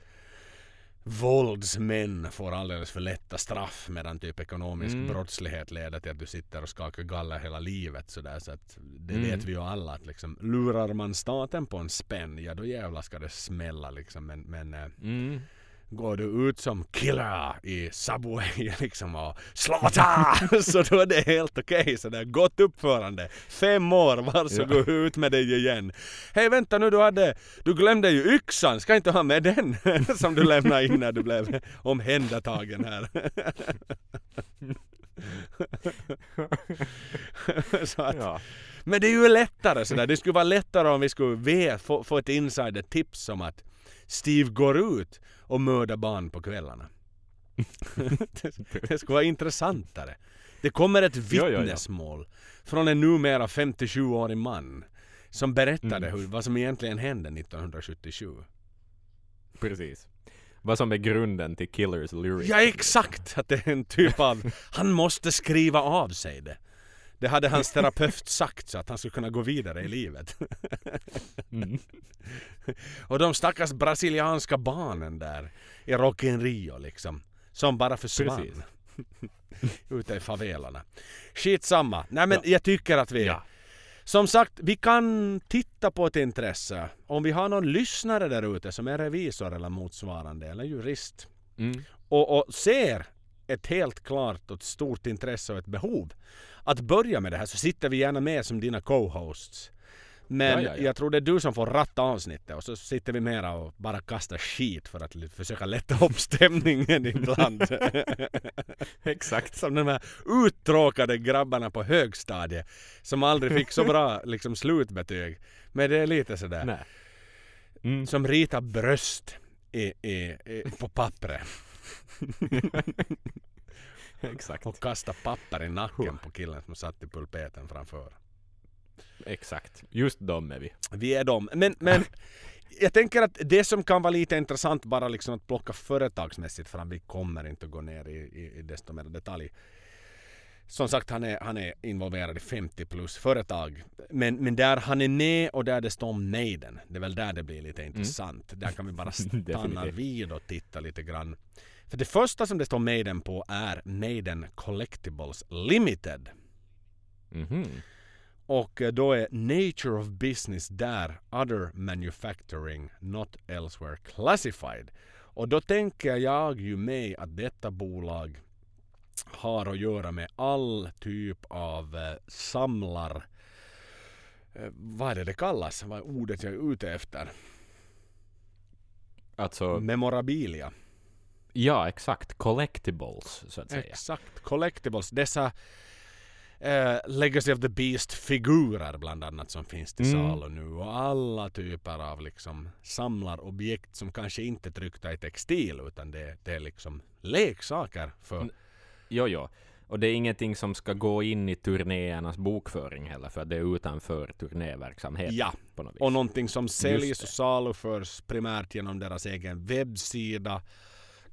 våldsmän får alldeles för lätta straff medan typ ekonomisk Mm. brottslighet leder till att du sitter och skakar galler hela livet sådär så att det Mm. vet vi ju alla att liksom lurar man staten på en spänn ja då jävlar ska det smälla liksom men, men eh, Mm. Går du ut som killer i Subway <laughs> liksom och slaughter så då är det helt okej okay, sådär gott uppförande. Fem år, varsågod ja. ut med dig igen. Hej vänta nu du hade, du glömde ju yxan, ska inte ha med den <laughs> som du lämnade in när du blev <laughs> omhändertagen här. så att, ja. Men det är ju lättare sådär. Det skulle vara lättare om vi skulle vet, få, få ett insider-tips om att Steve går ut och mördar barn på kvällarna. <laughs> det, skulle vara intressantare. Det kommer ett vittnesmål från en numera 57-årig man som berättade mm. hur, vad som egentligen hände 1977. Precis. Vad som är grunden till Killers lyrics. Ja exakt! Att det är en typ av, han måste skriva av sig det. Det hade hans <laughs> terapeut sagt så att han skulle kunna gå vidare i livet. <laughs> Mm. Och de stackars brasilianska barnen där i Rock in Rio liksom. Som bara försvann. <laughs> Ute i favelarna. Skitsamma. Nej men ja. jag tycker att vi... Ja. Som sagt, vi kan titta på ett intresse. Om vi har någon lyssnare där ute som är revisor eller motsvarande eller jurist. Mm. Och, och ser ett helt klart och ett stort intresse och ett behov att börja med det här så sitter vi gärna med som dina co-hosts. Men ja, ja, ja. jag tror det är du som får ratta avsnittet och så sitter vi mera och bara kastar skit för att försöka lätta upp <laughs> stämningen ibland. <laughs> Exakt. Som de här uttråkade grabbarna på högstadiet som aldrig fick så bra <laughs> liksom, slutbetyg. Men det är lite sådär. Nej. Mm. Som ritar bröst i, i, i, på pappret. <laughs> Exakt. Och kasta papper i nacken på killen som satt i pulpeten framför. Exakt. Just de är vi. Vi är de. Men, men <laughs> jag tänker att det som kan vara lite intressant bara liksom att plocka företagsmässigt fram. Vi kommer inte att gå ner i, i, i desto mer detalj. Som sagt, han är, han är involverad i 50 plus företag. Men, men där han är med och där det står Maiden, det är väl där det blir lite mm. intressant. Mm. Där kan vi bara <laughs> stanna vid och titta lite grann. För det första som det står Maiden på är Maiden Collectibles Limited. Mm -hmm. Och eh, då är Nature of Business där, Other Manufacturing Not Elsewhere Classified. Och då tänker jag ju mig att detta bolag har att göra med all typ av eh, samlar... Eh, vad är det det kallas? Vad är ordet jag är ute efter? Alltså... Memorabilia. Ja, exakt. Collectibles, så att säga. Exakt. Collectibles. Dessa Uh, Legacy of the Beast-figurer bland annat som finns till mm. salu nu och alla typer av liksom samlarobjekt som kanske inte är tryckta i textil utan det, det är liksom leksaker för... Mm. Jo, jo. Och det är ingenting som ska gå in i turnéernas bokföring heller för det är utanför turnéverksamheten. Ja, på något vis. och någonting som säljs och saluförs primärt genom deras egen webbsida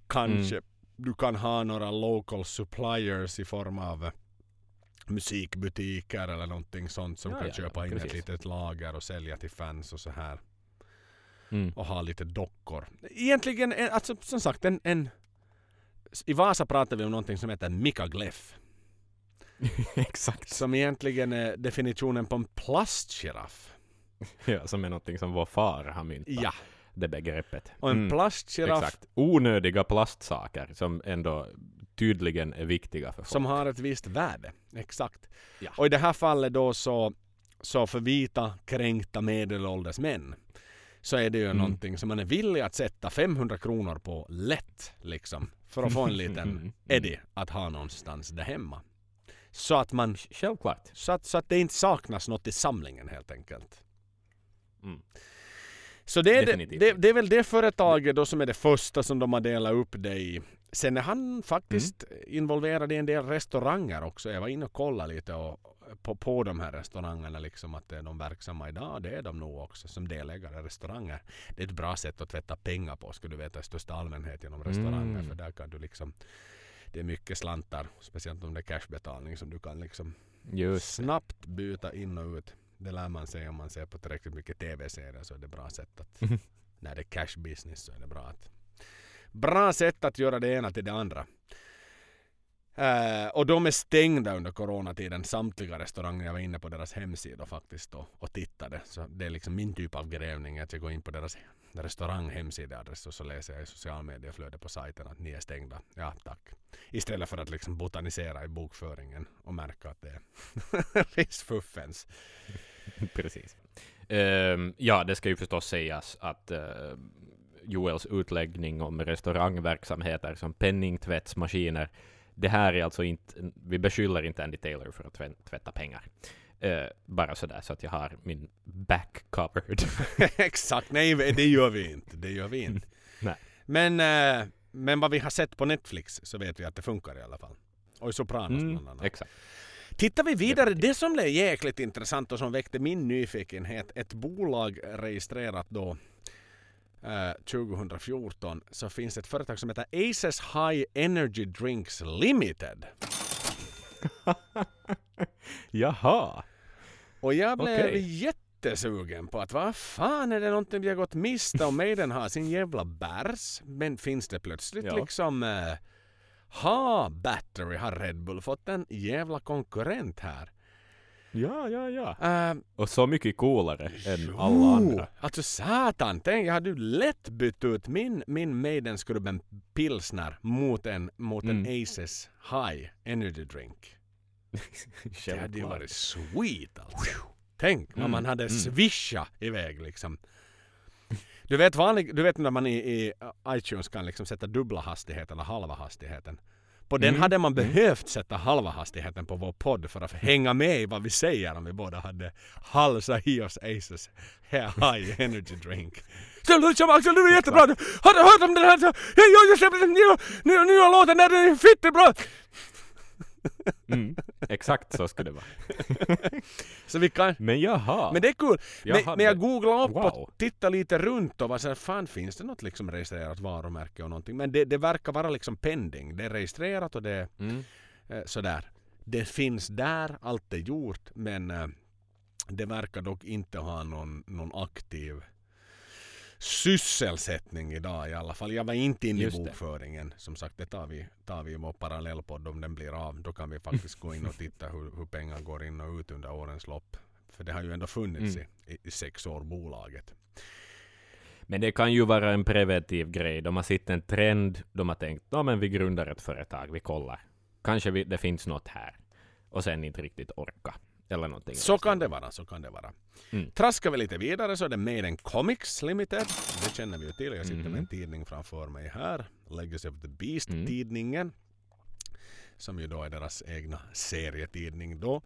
Kanske mm. du kan ha några local suppliers i form av musikbutiker eller någonting sånt som ja, kan ja, köpa in precis. ett litet lager och sälja till fans och så här. Mm. Och ha lite dockor. Egentligen, alltså som sagt en, en i Vasa pratar vi om någonting som heter Mika Gleff. <laughs> Exakt. Som egentligen är definitionen på en plastgiraff. <laughs> ja, som är någonting som vår far har myntat. Ja, det begreppet. Och en mm. plastgiraff. Exakt. Onödiga plastsaker som ändå tydligen är viktiga för folk. Som har ett visst värde. Exakt. Ja. Och i det här fallet då så, så för vita kränkta medelålders män så är det ju mm. någonting som man är villig att sätta 500 kronor på lätt liksom. För att få en liten <laughs> mm. Eddie att ha någonstans där hemma. Så att man... Självklart. Så att, så att det inte saknas något i samlingen helt enkelt. Mm. Så det är, det, det, det, är väl det företaget då som är det första som de har delat upp det i. Sen är han faktiskt mm. involverad i en del restauranger också. Jag var inne och kollade lite och, på, på de här restaurangerna liksom att är de verksamma idag. Det är de nog också som delägare i restauranger. Det är ett bra sätt att tvätta pengar på ska du veta i största allmänhet genom restauranger. Mm. För där kan du liksom det är mycket slantar, speciellt om det är cashbetalning som du kan liksom Just snabbt byta in och ut. Det lär man sig om man ser på tillräckligt mycket tv-serier så är det bra sätt att mm. när det är cash business så är det bra att bra sätt att göra det ena till det andra. Eh, och de är stängda under coronatiden, samtliga restauranger. Jag var inne på deras hemsida faktiskt då, och tittade. Så det är liksom min typ av grävning, att jag går in på deras restaurang hemsideadress och så läser jag i social medieflödet på sajten att ni är stängda. Ja, tack. Istället för att liksom botanisera i bokföringen och märka att det finns <laughs> fuffens. <laughs> Precis. Ehm, ja, det ska ju förstås sägas att uh, Joels utläggning om restaurangverksamheter som penningtvättsmaskiner, det här är alltså inte, vi beskyller inte Andy Taylor för att tvätta pengar. Uh, bara sådär så att jag har min back covered. <laughs> Exakt, nej det gör vi inte. Det gör vi inte. nej. Men, uh, men vad vi har sett på Netflix så vet vi att det funkar i alla fall. Och i Sopranos mm, bland annat. Exakt. Tittar vi vidare, det som blev jäkligt intressant och som väckte min nyfikenhet, ett bolag registrerat då eh, 2014 så finns ett företag som heter Aces High Energy Drinks Limited. <laughs> Jaha. Och jag blev okay. jättesugen på att vad fan är det någonting vi har gått miste om? Maiden har sin jävla bärs. Men finns det plötsligt <laughs> ja. liksom eh, ha Battery har Red Bull fått en jävla konkurrent här. Ja, ja, ja. Uh, och så mycket coolare än jo, alla andra. Alltså satan, tänk, jag hade ju lätt bytt ut min, min Maidenskrubben pilsner mot en, mot mm. en Aces High Energy Drink. <laughs> det hade ju varit sweet alltså. Tänk mm. vad man hade mm. swishat iväg liksom. Du vet, vanlig, du vet när man i, i iTunes kan liksom sätta dubbla hastigheten eller halva hastigheten. På den mm. hade man mm. behövt sätta halva hastigheten på vår podd för att hänga med i vad vi säger om vi båda hade halsa i oss Aces High Energy Drink. Dig Axel, du är jättebra! Har du hört om den här? Jag nya, nya, nya låten, den är fittebra! Mm, exakt så skulle det vara. <laughs> så vi kan... Men jaha. Men det är kul. Men, men, jag googlade upp wow. och tittade lite runt och var så här, fan finns det något liksom registrerat varumärke och någonting? Men det, det verkar vara liksom pending. Det är registrerat och det är mm. eh, sådär. Det finns där, allt är gjort men eh, det verkar dock inte ha någon, någon aktiv sysselsättning idag i alla fall. Jag var inte inne i bokföringen. Som sagt, det tar vi, tar vi i vår parallellpodd om den blir av. Då kan vi faktiskt gå in och titta hur, hur pengar går in och ut under årens lopp. För det har ju ändå funnits mm. i, i sex år, bolaget. Men det kan ju vara en preventiv grej. De har sett en trend. De har tänkt, ja men vi grundar ett företag, vi kollar. Kanske vi, det finns något här. Och sen inte riktigt orka. Eller någonting. Så kan det vara, så kan det vara. Mm. Traskar vi lite vidare så är det Maiden Comics Limited. Det känner vi ju till. Jag sitter mm. med en tidning framför mig här. Legacy of the Beast-tidningen. Mm. Som ju då är deras egna serietidning då.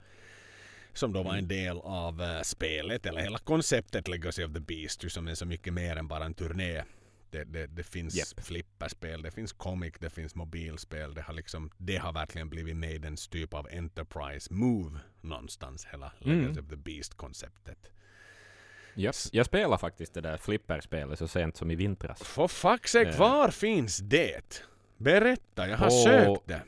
Som då var en mm. del av uh, spelet, eller hela konceptet Legacy of the Beast. Som är så mycket mer än bara en turné det, det, det finns yep. flipperspel, det finns comic, det finns mobilspel. Det har, liksom, det har verkligen blivit Maidens typ av enterprise move någonstans. Hela mm. Of the Beast-konceptet. Yep. Jag spelar faktiskt det där flipperspelet så sent som i vintras. For fuck's sake, uh, var finns det? Berätta, jag har på, sökt det.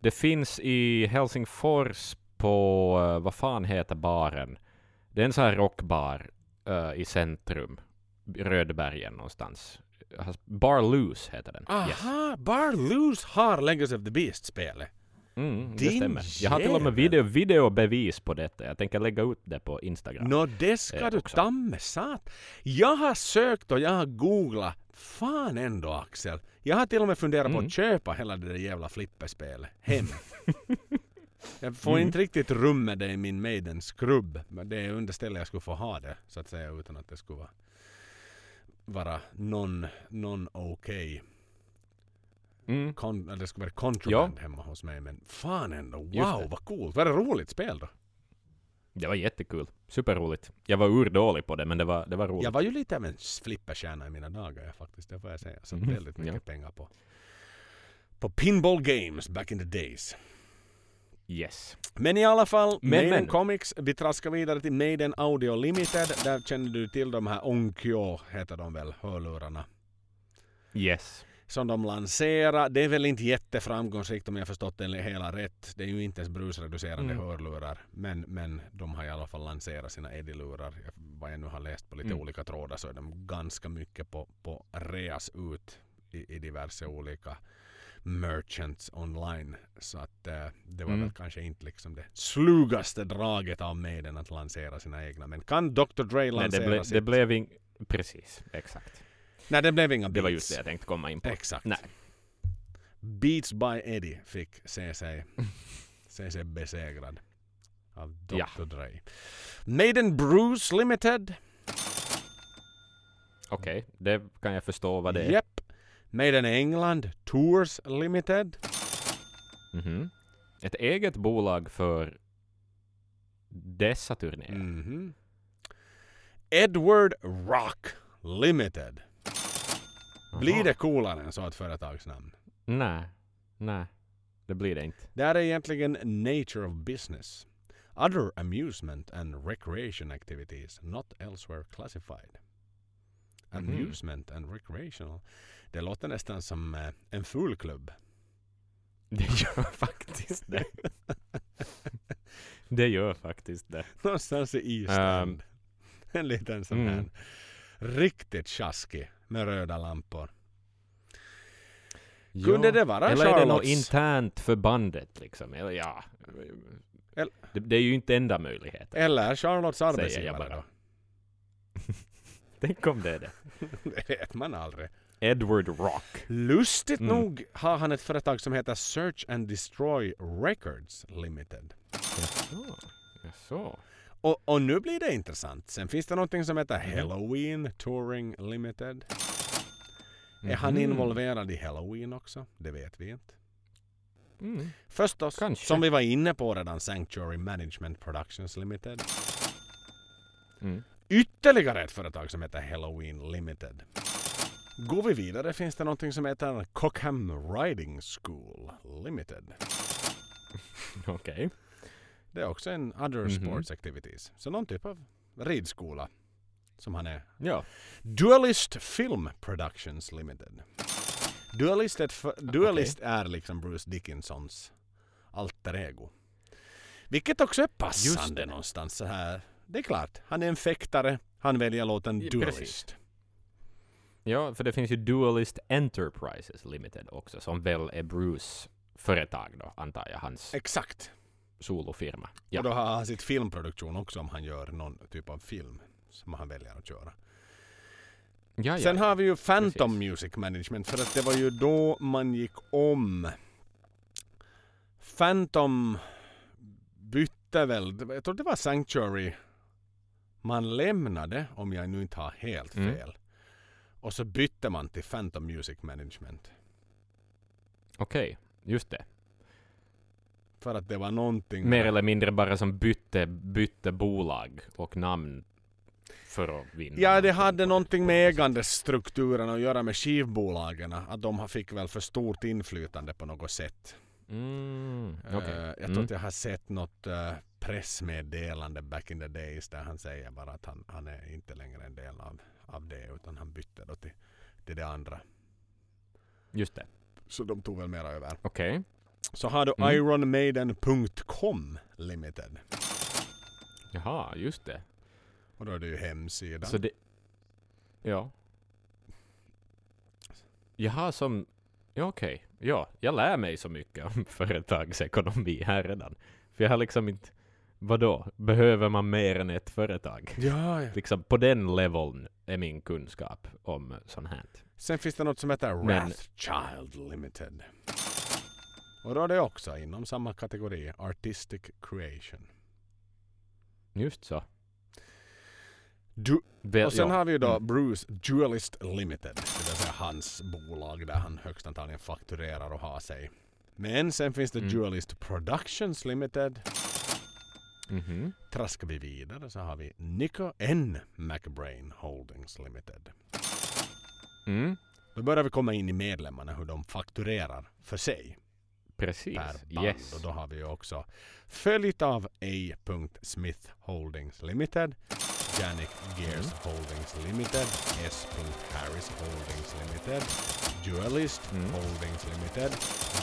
Det finns i Helsingfors på, uh, vad fan heter baren? Det är en sån här rockbar uh, i centrum. Rödbergen någonstans. Bar Loose heter den. Aha, yes. Bar Loose har Legacy of the Beast-spelet. Mm, det stämmer. Jag har till och med video, videobevis på detta. Jag tänker lägga ut det på Instagram. Nå, det ska eh, du tamme sat. Jag har sökt och jag har googlat. Fan ändå Axel. Jag har till och med funderat mm. på att mm. köpa hela det där jävla flipperspelet hem. <laughs> jag får mm. inte riktigt rum med det i min Maiden skrubb. Men det är under stället jag skulle få ha det. Så att säga utan att det skulle vara vara non, non okay. Mm. Kon, det skulle vara contraband ja. hemma hos mig. Men fan ändå, wow vad coolt. Var det roligt spel då? Det var jättekul. Superroligt. Jag var urdålig på det, men det var, det var roligt. Jag var ju lite av en flipperstjärna i mina dagar jag faktiskt, det får jag säga. Så mm. väldigt mycket ja. pengar på, på pinball games back in the days. Yes. Men i alla fall, men, Maiden men. Comics. Vi traskar vidare till Maiden Audio Limited. Där känner du till de här Onkyo, heter de väl, hörlurarna. Yes. Som de lanserar. Det är väl inte jätteframgångsrikt om jag förstått det hela rätt. Det är ju inte ens brusreducerande mm. hörlurar. Men, men de har i alla fall lanserat sina Eddie-lurar. Vad jag nu har läst på lite mm. olika trådar så är de ganska mycket på, på reas ut i, i diverse olika merchants online. Så att eh, det var Mm. väl kanske inte liksom det slugaste draget av Maiden att lansera sina egna. Men kan Dr. Dre Nej, lansera det, ble, sitt? det blev ing... Precis, exakt. Nej, det blev inga Det var Beats. just det jag tänkte komma in på. Exakt. Nej. Beats by Eddie fick se sig, se sig besegrad av Dr. Ja. Dre. Maiden Bruce Limited. Okej, det kan jag förstå vad det är. Japp. Maiden England Tours Limited. Mhm. Ett eget bolag för dessa turnéer. Mhm. Edward Rock Limited. Blir det coolare än så ett företagsnamn? Nej, nej. Det blir det inte. Det här är egentligen nature of business. Other amusement and recreation activities not elsewhere classified. Mhm. Amusement and recreational. Det låter nästan som eh, en full klubb. <laughs> Det gör faktiskt det. <laughs> det gör faktiskt det. <laughs> Någonstans i Island. Ehm. en liten sån Mm. här riktigt tjaskig med röda lampor. Kunde det vara Eller är det något Charlottes- internt för bandet liksom? Eller ja. Eller- Det, det är ju inte enda möjligheten. Eller Charlottes arbetsgivare då. Tänk om det är det. Det vet man aldrig. Edward Rock. Lustigt Mm. nog har han ett företag som heter Search and Destroy Records Limited. Jaså? Jaså? Och, och nu blir det intressant. Sen finns det någonting som heter Mhm. Halloween Touring Limited. Är han Mhm. involverad i Halloween också? Det vet vi inte. Mm. Förstås, Kanske. som vi var inne på redan, Sanctuary Management Productions Limited. Mm. Ytterligare ett företag som heter Halloween Limited. Går vi vidare finns det någonting som heter Cockham Riding School Limited. <laughs> Okej. Det är också en other Mhm. sports activities. Så någon typ av ridskola som han är. Ja. Dualist Film Productions Limited. Dualist, ett för, Dualist är liksom Bruce Dickinsons alter ego. Vilket också är passande någonstans så här. Det är klart, han är en fäktare. Han väljer låten Dualist. precis. Ja, för det finns ju Dualist Enterprises Limited också, som väl är Bruce företag då, antar jag, hans Exakt. solofirma. Ja. Och då har han sitt filmproduktion också om han gör någon typ av film som han väljer att köra. Ja, ja. Sen har vi ju Phantom Precis. Music Management för att det var ju då man gick om. Phantom bytte väl, jag tror det var Sanctuary man lämnade om jag nu inte har helt Mm. Och så bytte man till Phantom Music Management. Okej, just det. För att det var någonting Mer eller mindre bara som bytte, bytte bolag och namn för att vinna. Ja, det hade någonting med ägandestrukturen att göra med skivbolagen. Att de fick väl för stort inflytande på något sätt. Mm, Eh, okej. Jag tror Mm. att jag har sett något eh, pressmeddelande back in the days där han säger bara att han, han är inte längre en del av, av det utan han bytte då till, till det andra. Just det. Så de tog väl mera över. Okej. Så har du Mm. ironmaiden.com Limited. Jaha, just det. Och då är det ju hemsidan. Så det... Ja. Jag har som... Ja, okej. Ja, jag lär mig så mycket om <laughs> företagsekonomi här redan. För jag har liksom inte... Vadå? Behöver man mer än ett företag? Ja, ja. Liksom på den leveln är min kunskap om sånt här. Sen finns det något som heter Men- Wrathchild Limited. Och då är det också inom samma kategori, Artistic Creation. Just så. Du, och sen har vi ju då Mm. Bruce Dualist Limited. Det vill säga hans bolag där han högst antagligen fakturerar och har sig. Men sen finns det Mm. Dualist Productions Limited. Mhm. Traskar vi vidare så har vi Nico N. McBrain Holdings Limited. Mm. Då börjar vi komma in i medlemmarna hur de fakturerar för sig. Precis. per band. Yes. Och då har vi ju också följt av A. Smith Holdings Limited, Janik Gears Mm. Holdings Limited, S. Harris Holdings Limited, Dualist Mm. Holdings Limited,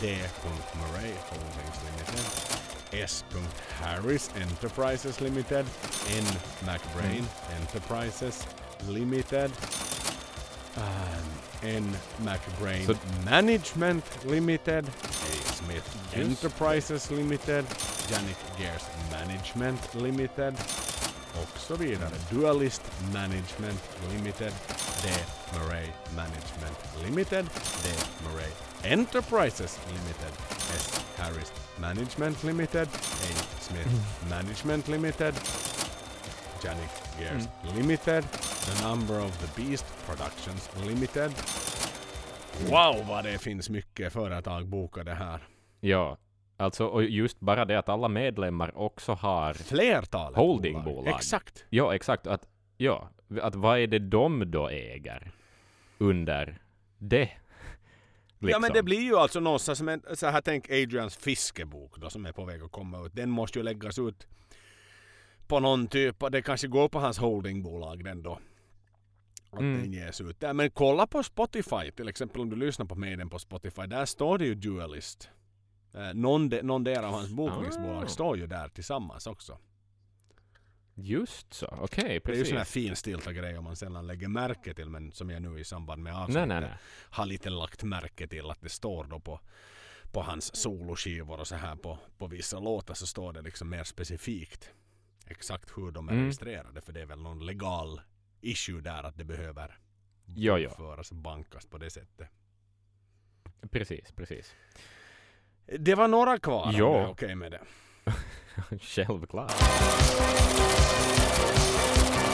D. Murray Holdings Limited, S. Harris Enterprises Limited, N. McBrain Mm. Enterprises Limited, Um, N. McBrain Så- Management Limited, A. Smith Just Enterprises Limited, Jannik Gears Management Limited och så vidare. Dualist Management Limited, D. Murray Management Limited, D. Murray Enterprises Limited, S. Harris Management Limited, A. Smith Management Limited, Jannik Gears Limited, The Number of the Beast Productions Limited. Wow vad det finns mycket företag bokade här. Ja, alltså och just bara det att alla medlemmar också har... Flertalet Holdingbolag. Exakt. Ja, exakt. Att, ja, att vad är det de då äger under det? Ja men Liksom. det blir ju alltså någonstans som en, så här tänk Adrians fiskebok då som är på väg att komma ut. Den måste ju läggas ut på någon typ, det kanske går på hans holdingbolag den då. Att Mm. den ges ut där. Men kolla på Spotify till exempel om du lyssnar på mig den på Spotify. Där står det ju Dualist. Eh, någon, de, någon del av hans bokningsbolag Ah. står ju där tillsammans också. Just så, okej, Det är ju sån här finstilta grej om man sällan lägger märke till men som jag nu i samband med avsnittet har lite lagt märke till att det står då på, på hans soloskivor och så här på, på vissa låtar så står det liksom mer specifikt exakt hur de är Mm. registrerade för det är väl någon legal issue där att det behöver Jo, jo. föras och bankas på det sättet. Precis, precis. Det var några kvar om Ja. är okej med det. <laughs> <laughs> Självklart.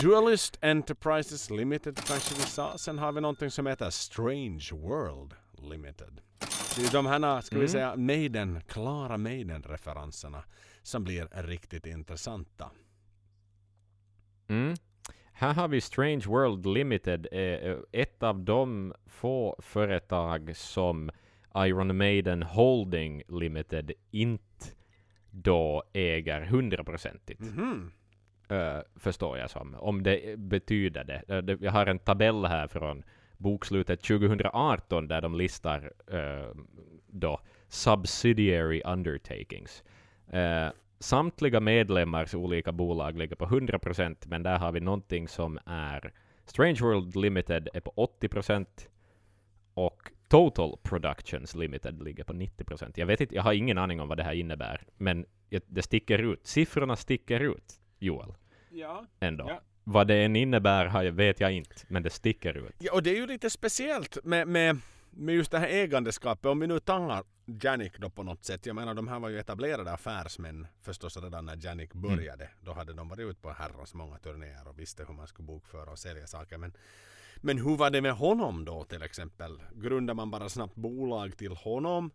Dualist Enterprises Limited kanske vi sa. Sen har vi någonting som heter Strange World Limited. Det är de här, ska vi Mm. säga, Maiden, klara Maiden-referenserna som blir riktigt intressanta. Mm. Här har vi Strange World Limited, eh, ett av de få företag som Iron Maiden Holding Limited inte då äger hundraprocentigt. Mhm. eh, förstår jag som. Om det betyder det. Eh, det. Jag har en tabell här från bokslutet 2018 där de listar eh, då subsidiary undertakings. Samtliga medlemmars olika bolag ligger på 100% men där har vi någonting som är Strange World Limited är på 80% och Total Productions Limited ligger på 90%. Jag vet inte, jag har ingen aning om vad det här innebär, men jag- det sticker ut. Siffrorna sticker ut, Joel, Ja. ändå. Ja. Vad det än innebär har jag, vet jag inte, men det sticker ut. ja, och det är ju lite speciellt med, med, med just det här ägandeskapet. Om vi nu tangar Janik då på något sätt. Jag menar de här var ju etablerade affärsmän förstås redan när Janik började. Då hade de varit ute på herrans många turnéer och visste hur man skulle bokföra och sälja saker. Men, men hur var det med honom då till exempel? Grundar man bara snabbt bolag till honom?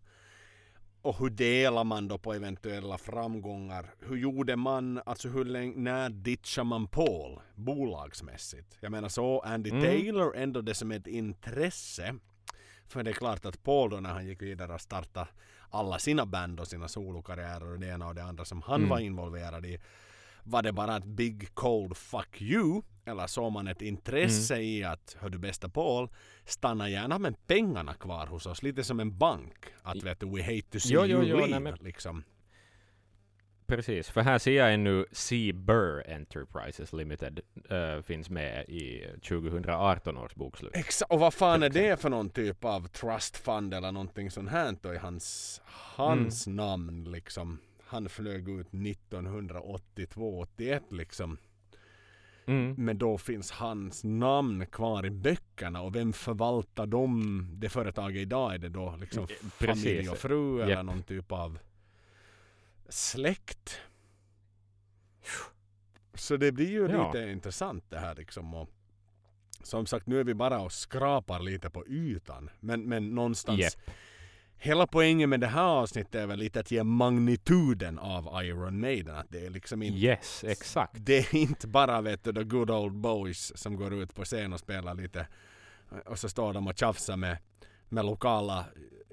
Och hur delar man då på eventuella framgångar? Hur gjorde man, alltså hur länge, när ditchar man Paul bolagsmässigt? Jag menar så Andy Mm. Taylor ändå det som ett intresse. För det är klart att Paul då när han gick vidare och startade alla sina band och sina solokarriärer och det ena och det andra som han Mm. var involverad i. Var det bara ett big cold fuck you? Eller såg man ett intresse Mm. i att, hör du bästa Paul, stanna gärna med pengarna kvar hos oss. Lite som en bank. Att vet du, we hate to see Jo, you jo, leave. nej, men- liksom. Precis, för här ser jag ännu. Burr Enterprises Limited eh, finns med i 2018 års bokslut. Exakt, och vad fan är det för någon typ av trust fund eller någonting sånt här då i hans, hans Mm. namn liksom. Han flög ut 1982-81 liksom. Mm. Men då finns hans namn kvar i böckerna och vem förvaltar dem? Det företaget idag är det då liksom Eh, precis. familj och fru eller Japp. någon typ av släkt. Så det blir ju Ja. lite intressant det här liksom. Och som sagt nu är vi bara och skrapar lite på ytan. Men, men någonstans Japp. Hela poängen med det här avsnittet är väl lite att ge magnituden av Iron Maiden. Att det är liksom inte Yes, exakt. det är inte bara vet du, the good old boys som går ut på scen och spelar lite och så står de och tjafsar med, med lokala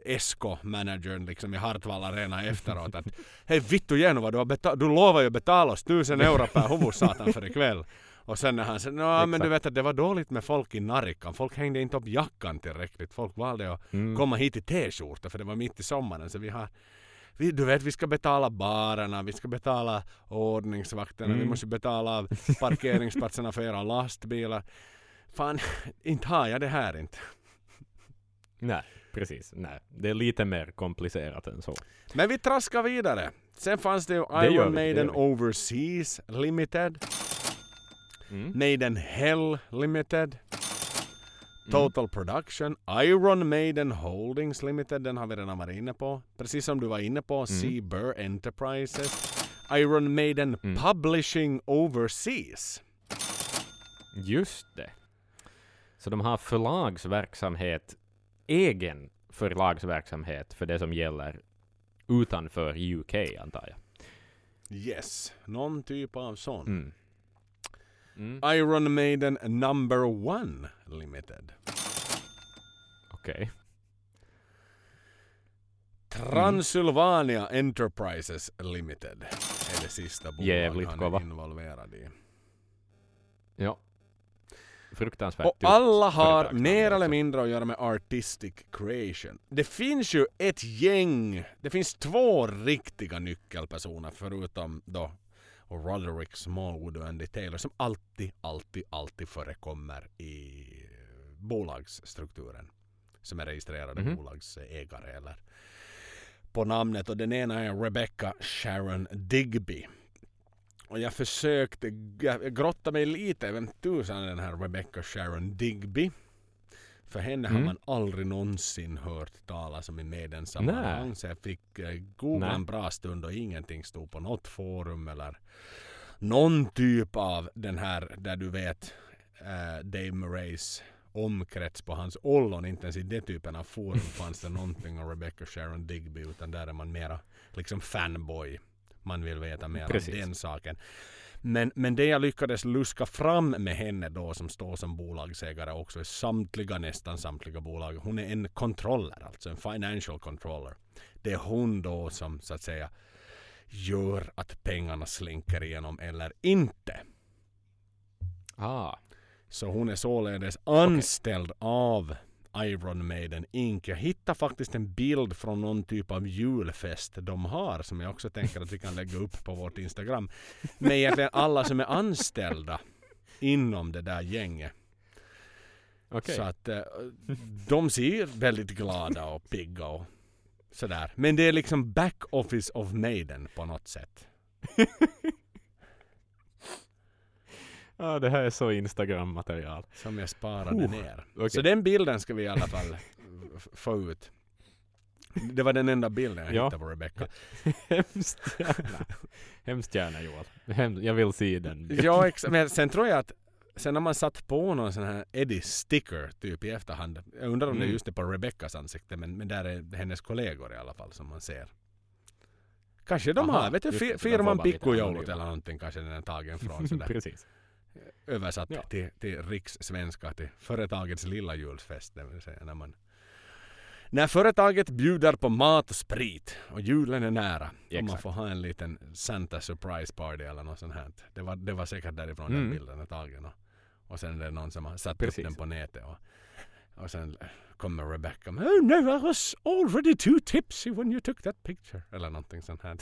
Esko-managern liksom i Hartwall Arena efteråt att Hej vittu Jenova, du, har du lovar ju betala oss tusen euro per huvud satan för ikväll. Och sen när han säger Nå men du vet att det var dåligt med folk i Narikan. Folk hängde inte upp jackan tillräckligt. Folk valde att Mm. komma hit i t-skjorta för det var mitt i sommaren. Så vi har vi, du vet, vi ska betala barerna, vi ska betala ordningsvakterna, vi Mm. måste betala parkeringsplatserna för era lastbilar. fan, <laughs> inte har jag det här inte. Nej, precis. Nej, det är lite mer komplicerat än så. Men vi traskar vidare. Sen fanns det ju vi, Iron Maiden vi. Overseas Limited, Mm. Maiden Hell Limited, Total Production, Iron Maiden Holdings Limited, den har vi redan varit inne på. Precis som du var inne på, C. Burr Enterprises, Iron Maiden Mm. Publishing Overseas. Just det. Så de har förlagsverksamhet, egen förlagsverksamhet för det som gäller utanför UK antar jag. Yes, någon typ av sån. Mm. Mm. Iron Maiden Number One Limited. Okej. Transylvania Enterprises Limited är det sista bolag Jävligt han kova. är involverad i. Ja. Fruktansvärt Och alla har mer eller mindre att göra med artistic creation. Det finns ju ett gäng, det finns två riktiga nyckelpersoner förutom då och Roderick Smallwood och Andy Taylor som alltid, alltid, alltid förekommer i bolagsstrukturen. Som är registrerade Mhm. bolagsägare eller på namnet och den ena är Rebecca Sharon Digby. Och jag försökte, jag grotta mig lite, vem tusan är den här Rebecca Sharon Digby? För henne har Mm. man aldrig någonsin hört talas om i medlemssammanhang. Så jag fick eh, googla en bra stund och ingenting stod på något forum eller någon typ av den här där du vet eh, Dave Murrays omkrets på hans ollon. Inte ens i det typen av forum <laughs> fanns det någonting om Rebecca Sharon Digby utan där är man mera liksom fanboy. Man vill veta mer Precis. om den saken. Men, men det jag lyckades luska fram med henne då som står som bolagsägare också i samtliga, nästan samtliga bolag. Hon är en controller, alltså en financial controller. Det är hon då som så att säga gör att pengarna slinker igenom eller inte. Ah, Så hon är således anställd av Iron Maiden Inc. Jag hittade faktiskt en bild från någon typ av julfest de har som jag också tänker att vi kan lägga upp på vårt Instagram. Med egentligen alla som är anställda inom det där gänget. okej. Så att eh, de ser väldigt glada och pigga och sådär. Men det är liksom back office of Maiden på något sätt. <laughs> Ah, det här är så Instagram-material. Som jag sparade Oh, ner. okej. Så den bilden ska vi i alla fall få ut. Det var den enda bilden jag Ja. hittade på Rebecca. <laughs> Hemskt gärna. Hemskt gärna Joel. Hem, jag vill se den. ja, men sen tror jag att sen när man satt på någon sån här Eddie sticker typ i efterhand. Jag undrar om det Mm. just är på Rebeccas ansikte men, men där är hennes kollegor i alla fall som man ser. Kanske de Aha, har, vet du, just det, fi- så de får firman bara lite Pikkujoulut eller någonting kanske den är tagen <laughs> från sådär. Precis. Översatt Ja. till, till rikssvenska, till företagets lilla julfest. Det vill säga när man när företaget bjuder på mat och sprit och julen är nära och man får ha en liten Santa surprise party eller något sånt här. Det var, det var säkert därifrån Mm. den bilden är tagen. Och, och sen är det någon som har satt Precis. upp den på nätet. Och, och sen kommer Rebecca med Oh no, I was already too tipsy when you took that picture. Eller någonting sånt här.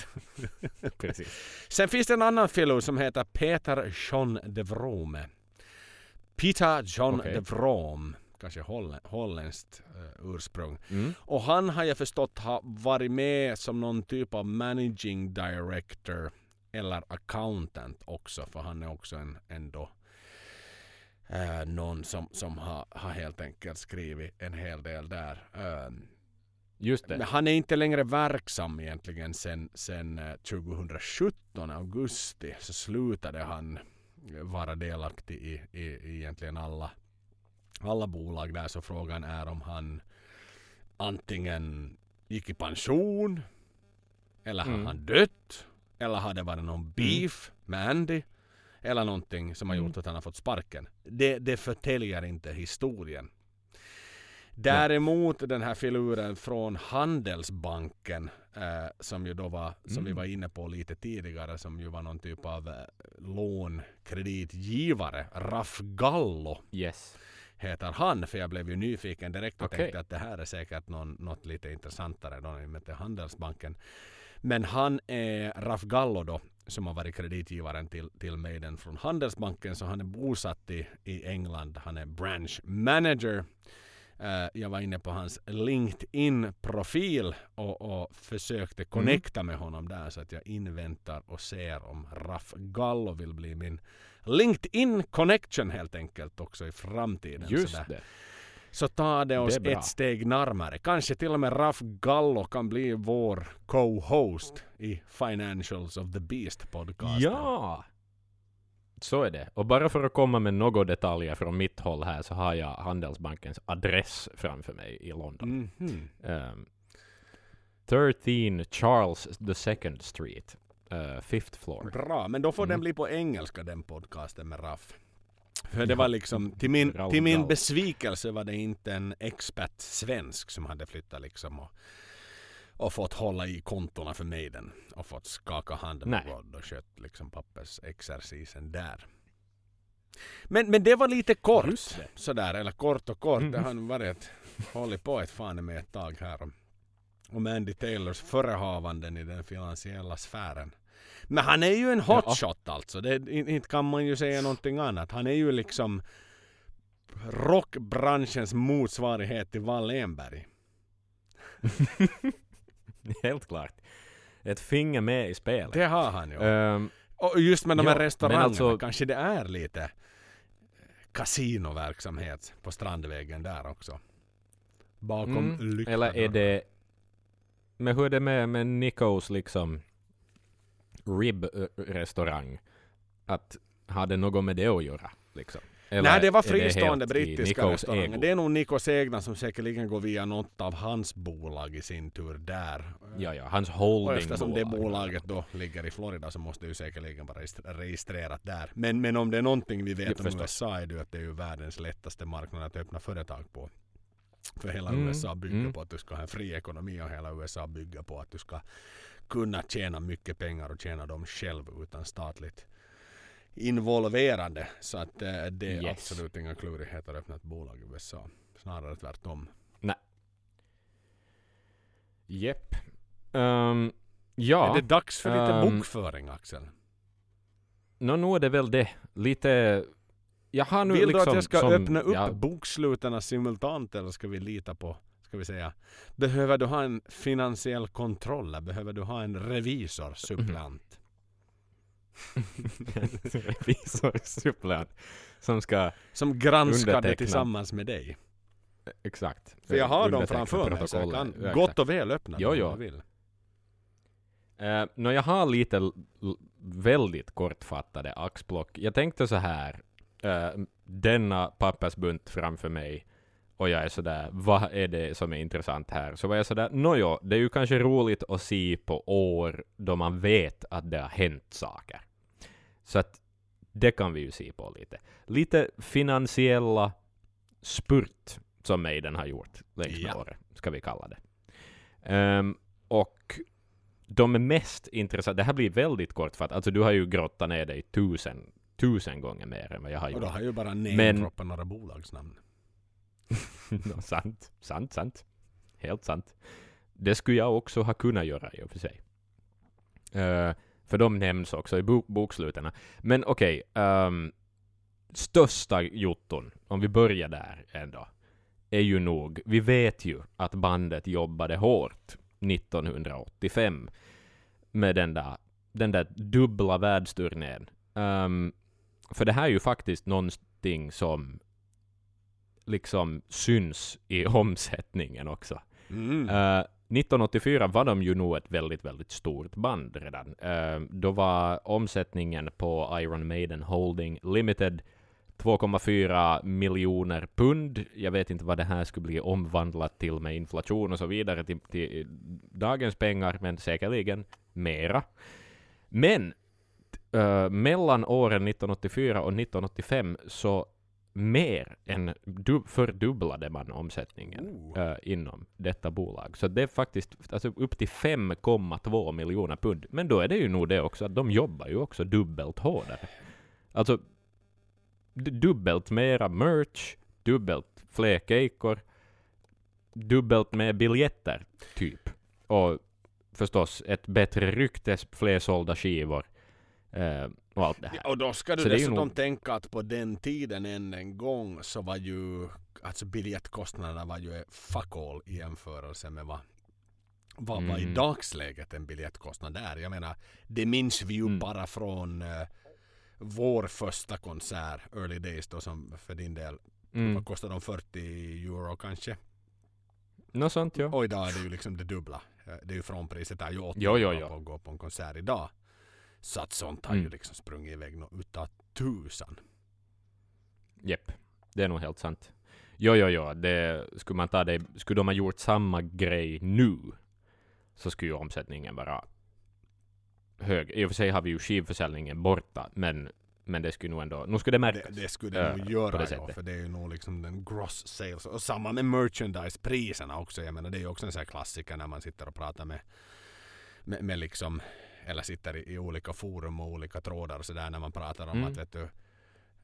<laughs> Precis. Sen finns det en annan filur som heter Peter John de Vrome. Peter John Okej. de Vrome. Kanske holl- holländskt uh, ursprung. Mm. Och han har jag förstått har varit med som någon typ av managing director eller accountant också. För han är också en ändå eh, någon som, som har, har helt enkelt skrivit en hel del där. Ehm, Just men det. han är inte längre verksam egentligen sen, sen eh, 2017 augusti så slutade han vara delaktig i, i, i egentligen alla, alla bolag där så frågan är om han antingen gick i pension eller har Mm. han dött eller har det varit någon beef med Andy eller någonting som har Mm. gjort att han har fått sparken. Det, det förtäljer inte historien. Däremot den här filuren från Handelsbanken eh, som ju då var, som vi Mm. var inne på lite tidigare, som ju var någon typ av eh, lånkreditgivare. Raff Gallo Yes. heter han, för jag blev ju nyfiken direkt och Okej. tänkte att det här är säkert någon, något lite intressantare då i och med Handelsbanken. Men han är, Raff Gallo då, som har varit kreditgivaren till, till Maiden från Handelsbanken. Så han är bosatt i, i England. Han är branch manager. Uh, jag var inne på hans LinkedIn-profil och, och försökte Mm. connecta med honom där så att jag inväntar och ser om Raff Gallo vill bli min LinkedIn connection helt enkelt också i framtiden. Just sådär. det. Så tar det oss Det ett steg närmare. Kanske till och med Raff Gallo kan bli vår co-host i Financials of the Beast podcasten. Ja! Så är det. Och bara för att komma med några detaljer från mitt håll här så har jag Handelsbankens adress framför mig i London. Mhm. Um, 13 Charles II Street, uh, fifth floor. Bra, men då får Mm. den bli på engelska den podcasten med Raff. För det var liksom, <laughs> till min, till min besvikelse var det inte en expert svensk som hade flyttat liksom och, och fått hålla i kontona för Maiden och fått skaka hand med. Rod och skött liksom pappersexercisen där. Men, men det var lite kort Just det. sådär, eller kort och kort. Det Mm. har varit, hållit på ett fan med ett tag här om, om Andy Taylors förehavanden i den finansiella sfären. Men han är ju en hotshot alltså. Det, in- inte kan man ju säga någonting annat. Han är ju liksom rockbranschens motsvarighet till Wallenberg. <laughs> Helt klart. Ett finger med i spelet. Det har han ju. Ehm, Och just med de här ja, restaurangerna alltså- kanske det är lite kasinoverksamhet på Strandvägen där också. Bakom mm, lyckta eller är det... Men hur är det med, med Nikos liksom rib-restaurang? Att har det något med det att göra? Liksom? Eller Nej, det var fristående i brittiska restauranger. Det är nog Nikos egna som säkerligen går via något av hans bolag i sin tur där. Ja, ja, hans Och holdingbolag. eftersom det bolaget då ligger i Florida så måste det ju säkerligen vara registr- registrerat där. Men, men om det är någonting vi vet om förstås. USA är det att det är ju världens lättaste marknad att öppna företag på. För hela Mm, USA bygger mm. på att du ska ha en fri ekonomi och hela USA bygger på att du ska kunna tjäna mycket pengar och tjäna dem själv utan statligt involverande. Så att eh, det är Yes. absolut inga klurigheter att öppna ett bolag i USA. Snarare tvärtom. Jepp. Ehm, ja, Är det dags för lite ehm, bokföring Axel? nå nu är det väl det. Lite... Jag har nu Vill liksom du att jag ska som, öppna upp ja, bokslutarna simultant eller ska vi lita på, ska vi säga, behöver du ha en finansiell kontroll? Behöver du ha en revisor supplant? <laughs> revisorsuppleant som ska... Som granskar det tillsammans med dig. Exakt. För jag har dem framför mig så jag kan Ja, gott och väl öppna Jo, dem jo. om du vill. Uh, nå, jag har lite väldigt kortfattade axplock. Jag tänkte så här. eh, denna pappersbunt framför mig. Och jag är sådär, vad är det som är intressant här? Så var jag sådär, nåjo, det är ju kanske roligt att se på år då man vet att det har hänt saker. Så att det kan vi ju se på lite. Lite finansiella spurt som Maiden har gjort längs med Ja. året, ska vi kalla det. Ehm, och de är mest intressanta, det här blir väldigt kortfattat, alltså du har ju grottat ner dig tusen, tusen gånger mer än vad jag har Och gjort. då har ju bara namedroppat några bolagsnamn. <laughs> Sant, sant, sant. Helt sant. Det skulle jag också ha kunnat göra i och för sig. Uh, för de nämns också i bo- boksluten. Men okej, ehm, största jotton, om vi börjar där ändå, är ju nog, vi vet ju att bandet jobbade hårt 1985 med den där, den där dubbla världsturnén. Um, för det här är ju faktiskt någonting som liksom syns i <laughs> omsättningen också. Mm. Eh, 1984 var de ju nog ett väldigt, väldigt stort band redan. Eh, då var omsättningen på Iron Maiden Holding Limited 2,4 miljoner pund. Jag vet inte vad det här skulle bli omvandlat till med inflation och så vidare till, till dagens pengar, men säkerligen mera. Men eh, mellan åren 1984 och 1985 så mer än du, fördubblade man omsättningen Oh. inom detta bolag. Så det är faktiskt alltså, upp till 5,2 miljoner pund. Men då är det ju nog det också att de jobbar ju också dubbelt hårdare. Alltså dubbelt mera merch, dubbelt fler kejkor, dubbelt med biljetter, typ. Och förstås ett bättre rykte, fler sålda skivor. Eh, och allt det här. Ja, och då ska du Så det dessutom nog- tänka att på den tiden än en gång så var ju alltså biljettkostnaderna var ju fuck all i jämförelse med vad vad var i Mm. dagsläget en biljettkostnad är. Jag menar, det minns vi ju Mm. bara från eh, vår första konsert, Early Days då som för din del, Mm. vad kostade de 40 euro kanske? Något sånt, ja. Och idag är det ju liksom det dubbla. Eh, Det är ju frånpriset är ju 80 Jo, jo, euro jo. på att gå på en konsert idag. Så att sånt har ju Mm. liksom sprungit iväg nå utav tusan. Jepp, det är nog helt sant. Jo, jo, jo, det, skulle man ta det, skulle de ha gjort samma grej nu, så skulle ju omsättningen vara hög. I och för sig har vi ju skivförsäljningen borta, men, men det skulle nog ändå, nu skulle det Det, märkas. det skulle det Äh, nog det göra ja, sättet. för det är ju nog liksom den gross sales. Och samma med merchandise-priserna också. Jag menar det är ju också en sån här klassiker när man sitter och pratar med, med, med liksom eller sitter i, olika forum och olika trådar och sådär när man pratar om Mm. att vet du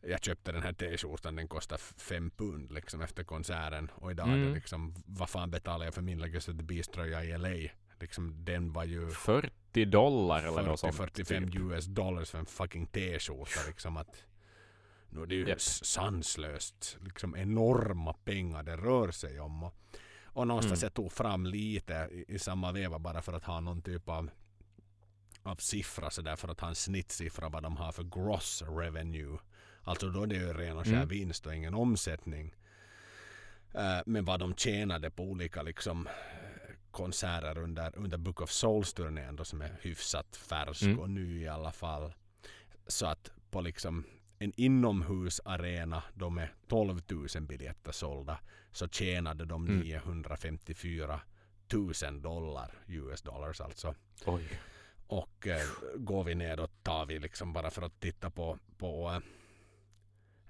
jag köpte den här t-skjortan, den kostar fem pund liksom efter konserten och idag är det Mm. liksom vad fan betalar jag för min Legacy the Beast tröja i LA? Liksom den var ju 40 dollar eller något sånt. 40-45 typ. US dollars för en fucking t-skjorta liksom att nu är det ju Japp. sanslöst liksom enorma pengar det rör sig om och, och någonstans Mm. jag tog fram lite i, i samma veva bara för att ha någon typ av av siffra så där för att ha en snittsiffra vad de har för gross revenue. Alltså då är det ju ren och skär Mm. vinst och ingen omsättning. Eh, men vad de tjänade på olika liksom eh, konserter under, under Book of Souls-turnén då som är hyfsat färsk Mm. och ny i alla fall. Så att på liksom en inomhusarena då med 12 000 biljetter sålda så tjänade de Mm. 954 000 dollar, US dollars alltså. Oj. Och eh, går vi ner då tar vi liksom bara för att titta på, på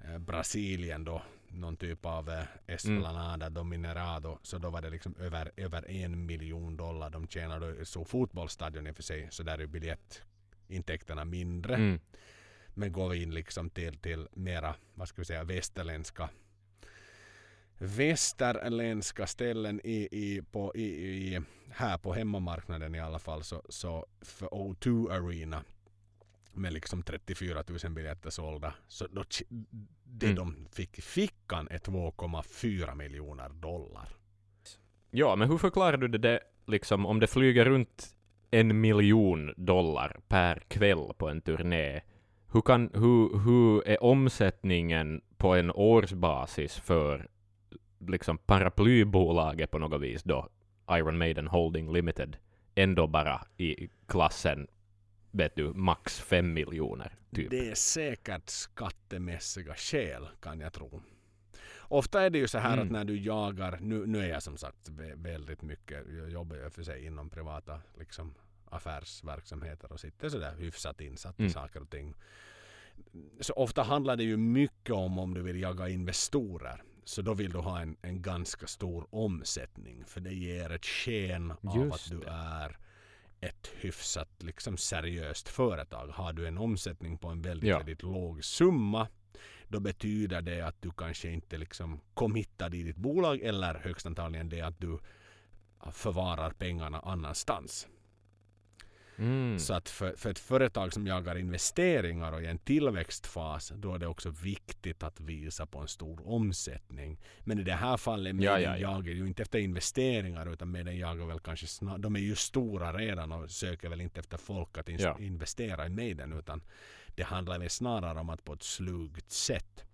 eh, Brasilien då. Någon typ av eh, Esplanada do Minerado så då var det liksom över, över en miljon dollar de tjänade. Så fotbollsstadion i och för sig så där är biljettintäkterna mindre. Mm. men går vi in liksom till, till mera vad ska vi säga västerländska västerländska ställen i, i, på, i, i, här på hemmamarknaden i alla fall så, så för O2 Arena med liksom 34 000 biljetter sålda så då, det Mm. de fick i fickan är 2,4 miljoner dollar. Ja, men hur förklarar du det, det liksom om det flyger runt en miljon dollar per kväll på en turné? Hur, kan, hur, hur är omsättningen på en årsbasis för liksom paraplybolaget på något vis då, Iron Maiden Holding Limited, ändå bara i klassen, vet du, max fem miljoner, typ? Det är säkert skattemässiga skäl kan jag tro. Ofta är det ju så här Mm. att när du jagar, nu, nu är jag som sagt vä- väldigt mycket, jag jobbar ju för sig inom privata liksom, affärsverksamheter och sitter sådär hyfsat insatt i Mm. saker och ting. Så ofta handlar det ju mycket om om du vill jaga investorer. Så då vill du ha en, en ganska stor omsättning. För det ger ett sken av Just att du det. är ett hyfsat liksom seriöst företag. Har du en omsättning på en väldigt, Ja. väldigt låg summa då betyder det att du kanske inte liksom committar i ditt bolag eller högst antagligen det att du förvarar pengarna annanstans. Mm. Så att för, för ett företag som jagar investeringar och i en tillväxtfas då är det också viktigt att visa på en stor omsättning. Men i det här fallet Ja, ja, ja. jagar ju inte efter investeringar utan Maiden jagar väl kanske snart, de är ju stora redan och söker väl inte efter folk att ins- Ja. investera i Maiden utan det handlar väl snarare om att på ett slugt sätt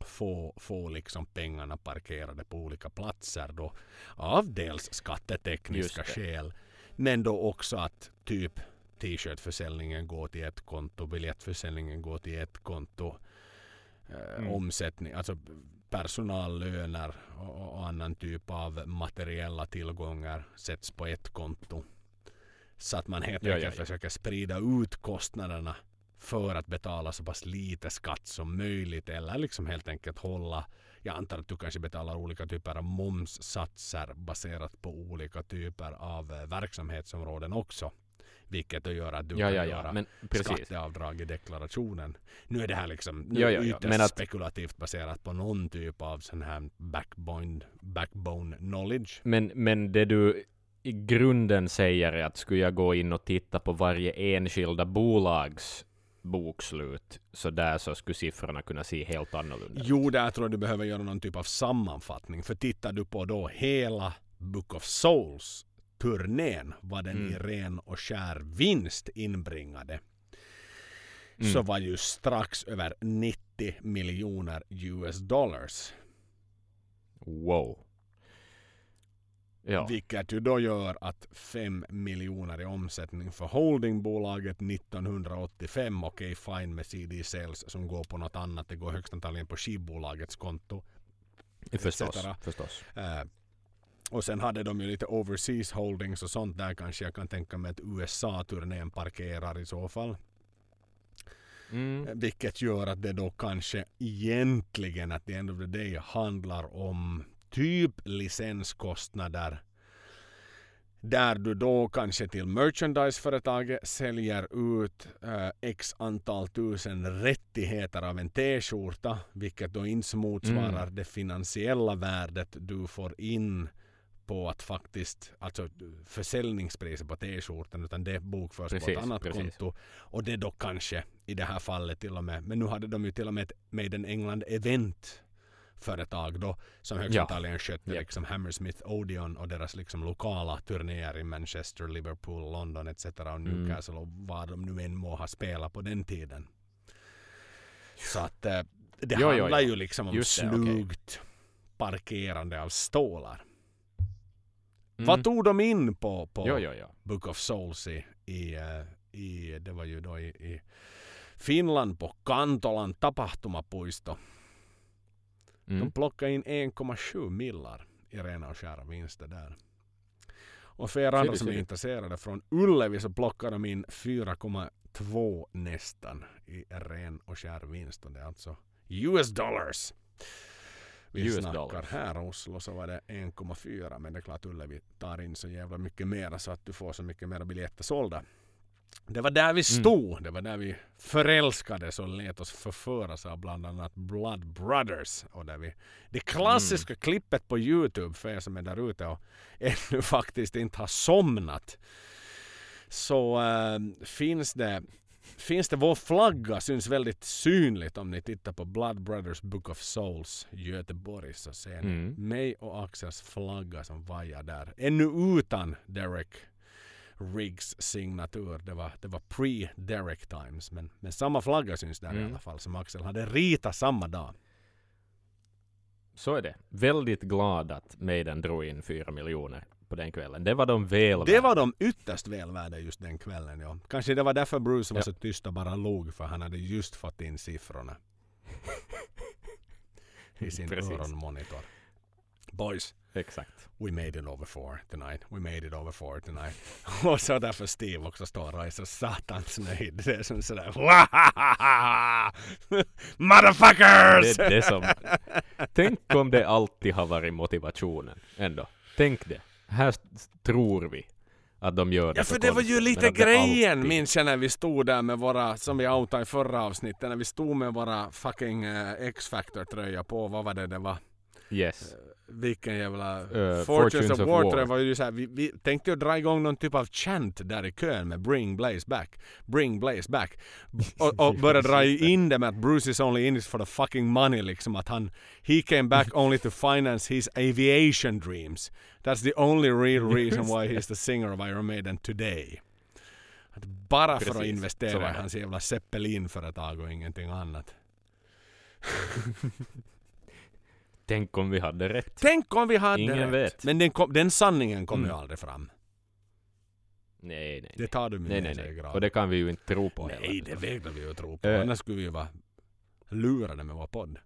få, få liksom pengarna parkerade på olika platser då av dels skattetekniska skäl men då också att typ t-shirtförsäljningen går till ett konto, biljettförsäljningen går till ett konto, eh, Mm. omsättning, alltså personallöner och, och annan typ av materiella tillgångar sätts på ett konto. Så att man helt Ja, ja, enkelt ja. försöker sprida ut kostnaderna för att betala så pass lite skatt som möjligt eller liksom helt enkelt hålla jag antar att du kanske betalar olika typer av momssatser baserat på olika typer av eh, verksamhetsområden också. Vilket då gör att du ja, kan ja, göra ja, men precis. skatteavdrag i deklarationen. Nu är det här liksom nu Ja, ja, ja, ytterst men att- spekulativt baserat på någon typ av sån här backbone, backbone knowledge. Men, men det du i grunden säger är att skulle jag gå in och titta på varje enskilda bolags bokslut, så där så skulle siffrorna kunna se helt annorlunda ut. Jo, där tror jag du behöver göra någon typ av sammanfattning. För tittar du på då hela Book of Souls turnén, vad den Mm. i ren och skär vinst inbringade, Mm. så var ju strax över 90 miljoner US dollars. Wow. Ja. Vilket ju då gör att 5 miljoner i omsättning för holdingbolaget 1985. Okej, fine med CD sales som går på något annat. Det går högst antagligen på skivbolagets konto. Förstås. etc. förstås. Eh, och sen hade de ju lite overseas holdings och sånt där kanske jag kan tänka mig att USA-turnén parkerar i så fall. Mm. Eh, Vilket gör att det då kanske egentligen at the end of the day handlar om typ licenskostnader där du då kanske till merchandiseföretaget säljer ut eh, x antal tusen rättigheter av en t-skjorta vilket då inte motsvarar Mm. det finansiella värdet du får in på att faktiskt, alltså försäljningspriset på t-skjortan utan det bokförs på Precis, ett annat precis. konto. Och det då kanske i det här fallet till och med, men nu hade de ju till och med ett Made in England event företag då som högst Ja. skötte Japp. liksom Hammersmith Odeon och deras liksom lokala turnéer i Manchester, Liverpool, London etc. och Mm. Newcastle och vad de nu än må ha spelat på den tiden. Så att eh, det Jo, jo, handlar jo. ju liksom om Just slugt parkerande av stålar. Mm. Vad tog de in på, på Jo, jo, jo. Book of Souls i, i, eh, i det var ju då i, i Finland på Kantolan tapahtumapuisto. De Mm. plockade in 1,7 millar i rena och skära vinster där. Och för er andra som är intresserade från Ullevi så plockade de in 4,2 nästan i ren och skär vinst. Och det är alltså US dollars. Vi US snackar dollars. här Oslo så var det 1,4 men det är klart Ullevi tar in så jävla mycket mer så att du får så mycket mer biljetter sålda. Det var där vi stod. Det var där vi förälskades och lät oss förföras av bland annat Blood Brothers. Och där vi, det klassiska klippet på Youtube för er som är där ute och <laughs> ännu faktiskt inte har somnat. Så äh, finns det Finns det vår flagga syns väldigt synligt om ni tittar på Blood Brothers Book of Souls Göteborg så ser ni Mm. mig och Axels flagga som vajar där. Ännu utan Derek Riggs signatur. Det var, det var pre-Derek times. Men, men samma flagga syns där i Mm. alla fall som Axel hade ritat samma dag. Så är det. Väldigt glad att Maiden drog in fyra miljoner på den kvällen. Det var de väl Det var de ytterst väl värda just den kvällen. Ja. Kanske det var därför Bruce var Ja. så tyst och bara log för han hade just fått in siffrorna. <laughs> I sin Precis. öronmonitor. Boys, Exakt. we made it over four tonight. We made it over four tonight. <laughs> och så därför Steve också står och är så satans nöjd. Det är som sådär <laughs> Motherfuckers! Det, det som, tänk om det alltid har varit motivationen ändå. Tänk det. Här tror vi att de gör det Ja för det var ju lite grejen alltid- minns jag när vi stod där med våra, som vi outade i förra avsnittet, när vi stod med våra fucking eh, X-Factor tröja på, vad var det det var? Yes. Vilken jävla... Eh, Fortunes, Fortunes of of War, War. var ju så här, vi, vi tänkte ju dra igång någon typ av chant där i kön med Bring Blaze back, Bring Blaze back. <laughs> Och, och börja dra in det med att Bruce is only in it for the fucking money liksom, att han, he came back <laughs> only to finance his aviation dreams. That's the only real reason why he's the singer of Iron Maiden today. Att bara för att Precis, investera i hans jävla Zeppelin-företag och ingenting annat. <laughs> Tänk om vi hade rätt. Tänk om vi hade Ingen rätt. vet. Men den, kom, den sanningen kom Mm. ju aldrig fram. Nej, nej, Det nej. tar du med Nej, sig nej, i nej. Och det kan vi ju inte tro på Nej, heller. det vägrar vi ju tro på. Eh. Annars skulle vi ju vara lurade med vår podd.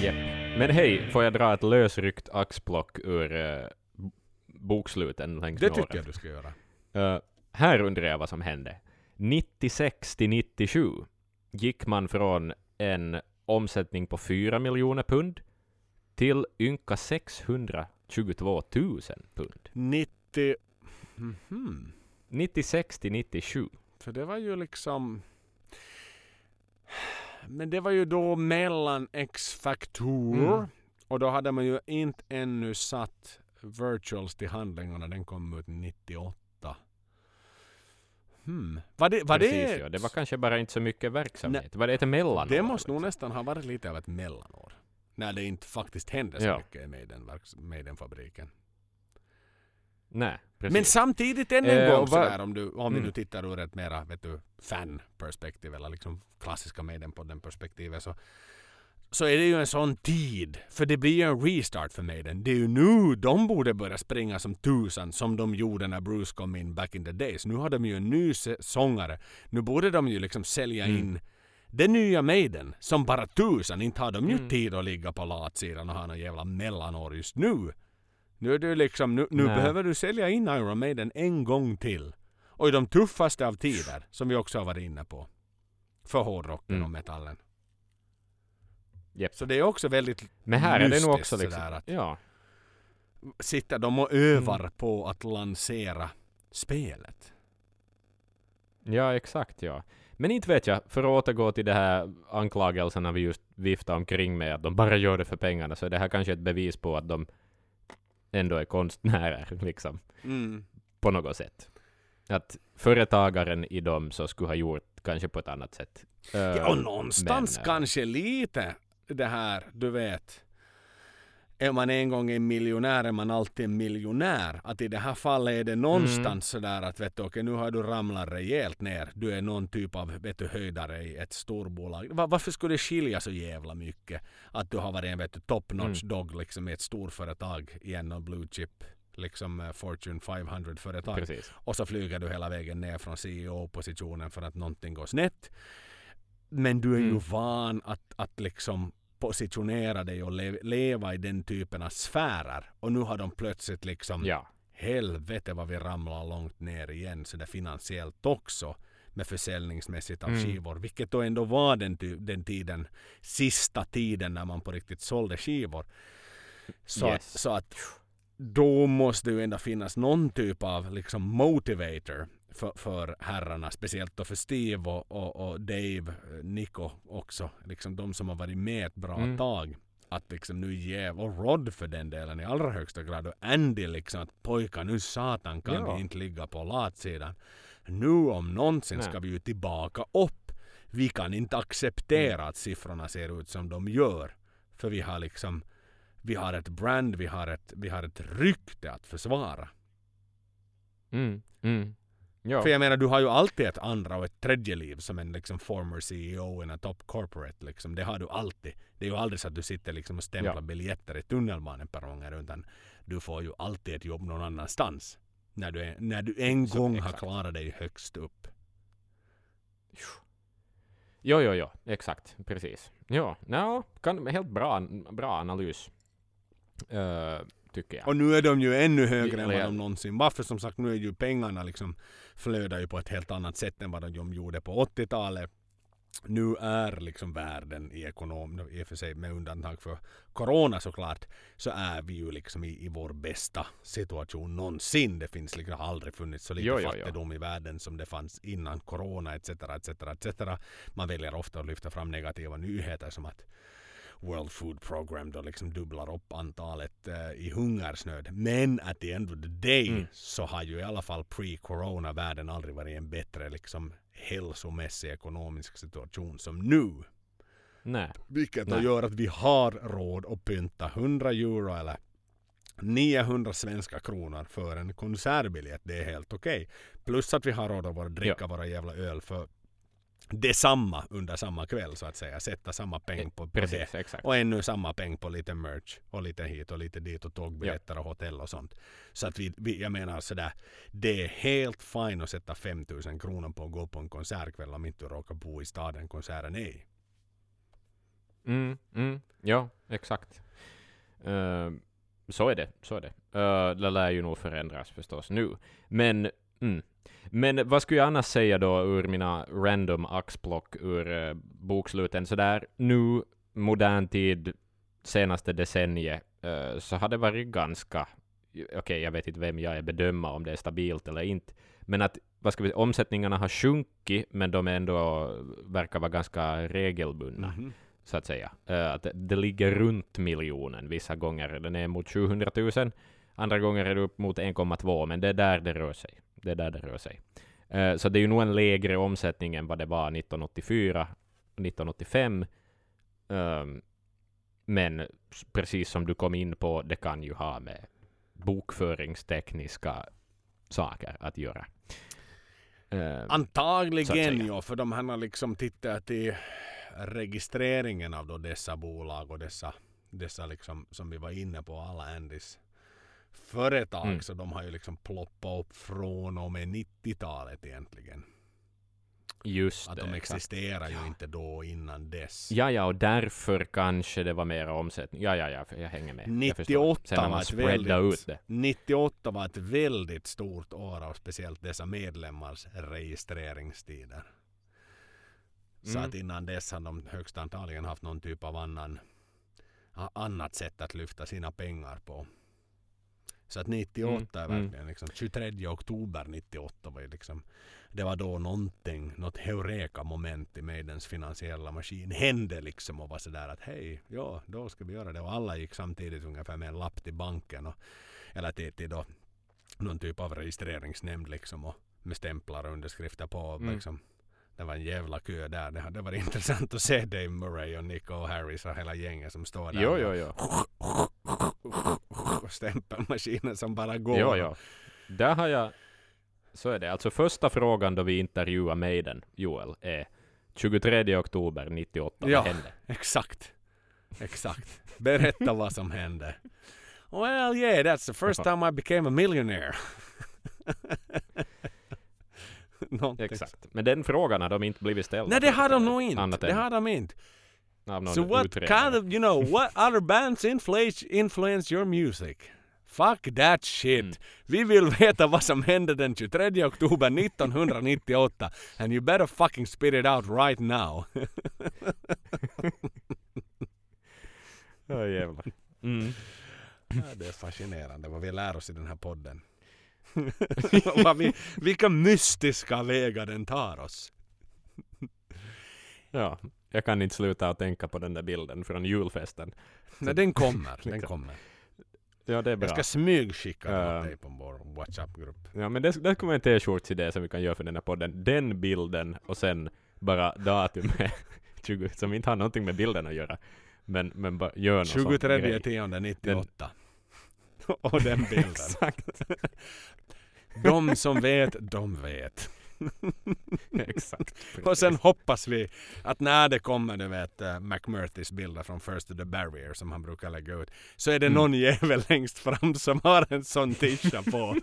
Japp. Men hej, får jag dra ett lösryckt axplock ur uh, boksluten längs Det med tycker åren? jag du ska göra. Eh, här undrar jag vad som hände. 96 till 97 gick man från en omsättning på 4 miljoner pund till ynka 622 000 pund. 90... Mhm. 96 till 97. För det var ju liksom... Men det var ju då mellan X-Factor Mm. och då hade man ju inte ännu satt Virtuals till handlingarna. Den kom ut 98. Hmm. Var det, var Precis, det, ja. Det var kanske bara inte så mycket verksamhet. Var det ett mellanår? det måste nog nästan ha varit lite av ett mellanår. När det inte faktiskt hände så Ja. mycket i Maiden, verks- Maiden-fabriken. Nej, precis. Men samtidigt än en Eh, gång sådär om, du, om vi nu Mm. tittar ur ett mera vet du, fan-perspektiv eller liksom klassiska Maiden-podden-perspektivet så, så är det ju en sån tid. För det blir ju en restart för Maiden. Det är ju nu de borde börja springa som tusan som de gjorde när Bruce kom in back in the days. Nu har de ju en ny sångare. Nu borde de ju liksom sälja Mm. in det nya Maiden som bara tusan. Inte har de ju Mm. tid att ligga på latsidan och ha någon jävla mellanår just nu. Nu är det liksom, nu, nu behöver du sälja in Iron Maiden en gång till. Och i de tuffaste av tider, som vi också har varit inne på. För hårdrocken Mm. och metallen. Japp. Så det är också väldigt Men här är det nog mystiskt också liksom... att- Ja. sitter de och övar Mm. på att lansera spelet. Ja, exakt ja. Men inte vet jag, för att återgå till de här anklagelserna vi just viftade omkring med, att de bara gör det för pengarna, så är det här kanske ett bevis på att de ändå är konstnärer, <laughs> liksom, Mm. på något sätt. Att företagaren i dem så skulle ha gjort kanske på ett annat sätt. Ja, och någonstans men, kanske lite det här, du vet. Är man en gång en miljonär är man alltid en miljonär. Att i det här fallet är det någonstans Mm. sådär att vet du, okej, nu har du ramlat rejält ner. Du är någon typ av vet du, höjdare i ett storbolag. Va- varför skulle det skilja så jävla mycket? Att du har varit en vet du, top notch Mm. dog liksom i ett storföretag i en blue chip liksom eh, Fortune 500-företag. Precis. Och så flyger du hela vägen ner från CEO-positionen för att någonting går snett. Men du är ju Mm. van att, att liksom positionera dig och le- leva i den typen av sfärer. Och nu har de plötsligt liksom Ja. helvete vad vi ramlar långt ner igen så det finansiellt också med försäljningsmässigt av Mm. skivor. Vilket då ändå var den, den tiden, sista tiden när man på riktigt sålde skivor. Så, Yes. att, så att då måste ju ändå finnas någon typ av liksom motivator för, för herrarna. Speciellt då för Steve och, och, och Dave, Nico också. Liksom de som har varit med ett bra Mm. tag. Att liksom nu jäv och Rod för den delen i allra högsta grad. Och Andy liksom att pojkar nu satan kan Ja. vi inte ligga på latsidan. Nu om någonsin Nej. ska vi ju tillbaka upp. Vi kan inte acceptera Mm. att siffrorna ser ut som de gör. För vi har liksom vi har ett brand, vi har ett, vi har ett rykte att försvara. Mm. Mm. Ja. För jag menar, du har ju alltid ett andra och ett tredje liv som en liksom former CEO a top corporate. Liksom. Det har du alltid. Det är ju aldrig så att du sitter liksom och stämplar Ja. biljetter i tunnelbaneperronger utan du får ju alltid ett jobb någon annanstans. När du, är, när du en Så, gång har exakt. klarat dig högst upp. Jo, jo, jo, exakt, precis. Ja, no, kan, helt bra, bra analys, uh, tycker jag. Och nu är de ju ännu högre än Eller vad de någonsin var. För som sagt, nu är ju pengarna liksom flödar ju på ett helt annat sätt än vad de gjorde på 80-talet. Nu är liksom världen i ekonom, i och för sig med undantag för corona såklart, så är vi ju liksom i, i vår bästa situation någonsin. Det finns liksom aldrig funnits så lite Jo, jo, jo. fattigdom i världen som det fanns innan corona etc. etc, etc. Man väljer ofta att lyfta fram negativa nyheter som att World Food Program då liksom dubblar upp antalet eh, i hungersnöd. Men at the end of the day Mm. så har ju i alla fall pre-corona världen aldrig varit en bättre liksom hälsomässig ekonomisk situation som nu. Nej, Vilket då Nej. gör att vi har råd att pynta 100 euro eller 900 svenska kronor för en konsertbiljett. Det är helt okej. Plus att vi har råd att dricka våra jävla öl för detsamma under samma kväll så att säga. Sätta samma peng på, på det. exakt. Och ännu samma peng på lite merch och lite hit och lite dit och tågbiljetter och hotell och sånt. Så att vi, vi jag menar sådär, det är helt fine att sätta 5000 kronor på att gå på en konsertkväll om inte du råkar bo i staden konserten är i. Mm, mm, ja, exakt. Eh, så är det, så är det. Uh, det lär ju nog förändras förstås nu. Men, mm. Men vad skulle jag annars säga då ur mina random axplock ur uh, boksluten sådär nu, modern tid, senaste decenniet, eh, så har det varit ganska, okej jag vet inte vem jag är bedöma om det är stabilt eller inte, men att vad ska vi, omsättningarna har sjunkit, men de ändå verkar vara ganska regelbundna Mhm. så att säga. Eh, att det- det ligger runt miljonen. Vissa gånger den är mot 700 000, andra gånger är det upp mot 1,2, men det är där det rör sig. Det är där det rör sig. Eh, så det är ju nog en lägre omsättning än vad det var 1984 1985. Um, men s- precis som du kom in på, det kan ju ha med bokföringstekniska saker att göra. Eh, att Antagligen ja, för de har liksom tittat till registreringen av då dessa bolag och dessa, dessa liksom, som vi var inne på, alla Andys företag. Mm. Så de har ju liksom ploppat upp från och med 90-talet egentligen. just Att det, de exakt. existerar ju inte då innan dess. Ja, ja, och därför kanske det var mera omsättning. Ja, ja, ja, jag hänger med. Jag förstår. 98 Sen var ett väldigt, ut det. 98 var ett väldigt stort år av speciellt dessa medlemmars registreringstider. Så Mm. att innan dess har de högst antagligen haft någon typ av annan annat sätt att lyfta sina pengar på. Så att 98 är Mm, mm. verkligen liksom 23 oktober 98 var ju liksom det var då någonting, något heureka moment i Maidens finansiella maskin hände liksom och var sådär att hej, ja då ska vi göra det och alla gick samtidigt ungefär med en lapp till banken och, eller till, till då någon typ av registreringsnämnd liksom och med stämplar och underskrifter på Mm. liksom det var en jävla kö där. Det hade varit <laughs> intressant att se Dave Murray och Nico och Harris och hela gänget som står där. Jo, jo, jo. Och stämpelmaskiner som bara går. Jo, jo. Där har jag... Så är det. Alltså första frågan då vi intervjuar Maiden, Joel, är 23 oktober 98. Ja. Vad hände? Exakt. Exakt. Berätta vad som hände. Well yeah, that's the first time I became a millionaire. <laughs> Exakt. Men den frågan har de inte blivit ställda. Nej det har de nog inte. Det har de inte. So what kind of, you know, what other bands influence, influence your music? Fuck that shit. Mm. Vi vill veta vad som hände den 23 oktober 1998 and you better fucking spit it out right now. <laughs> Ja, jävlar. Mm. Ja, det är fascinerande vad vi lär oss i den här podden. <laughs> vi, vilka mystiska vägar den tar oss. Ja, jag kan inte sluta att tänka på den där bilden från julfesten. Nej, den kommer. <laughs> Den Liksom. kommer. Ja, det är bra. Jag ska smygskicka den åt dig på vår WhatsApp-grupp. Ja, men det, det kommer en t-shirts-idé som vi kan göra för den här podden. Den bilden och sen bara datumet <laughs> 20, som inte har någonting med bilden att göra. Men, men bara gör någon sån 23 grej. 10 98. Och den <laughs> bilden. Exakt. De som vet, de vet. <laughs> Exakt. Och sen hoppas vi att när det kommer, du vet, uh, McMurphys bilder från First to the Barrier som han brukar lägga ut, så är det Mm. någon jävel längst fram som har en sån tisha på.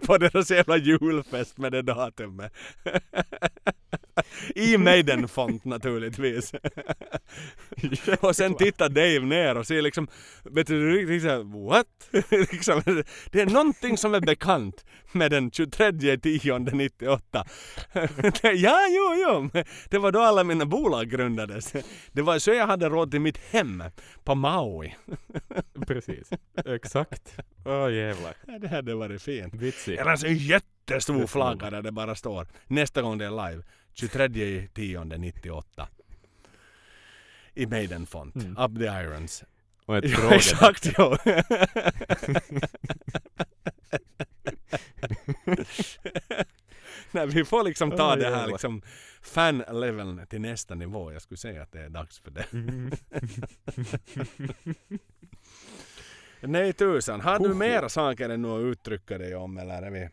<laughs> på deras jävla julfest med det datumet. <laughs> <laughs> I Maiden-font naturligtvis. <laughs> och sen tittar Dave ner och ser liksom, vet du, riktigt såhär, what? <laughs> liksom, det är någonting som är bekant med den 23 10 98. ja, jo, jo. Det var då alla mina bolag grundades. Det var så jag hade råd till mitt hem på Maui. Precis. Exakt. Åh jävlar. Ja, Det hade varit fint. Vitsigt. Eller en sån jättestor flagga där det bara står nästa gång det är live 23 10 98. I Maiden-font. Mm. Up the irons. Och ett <laughs> Ja, exakt ja. <laughs> Nej, vi får liksom ta Oj, det här liksom fan-leveln till nästa nivå. Jag skulle säga att det är dags för det. Mm. <laughs> Nej tusan, har du mera saker än att uttrycka dig om eller är vi...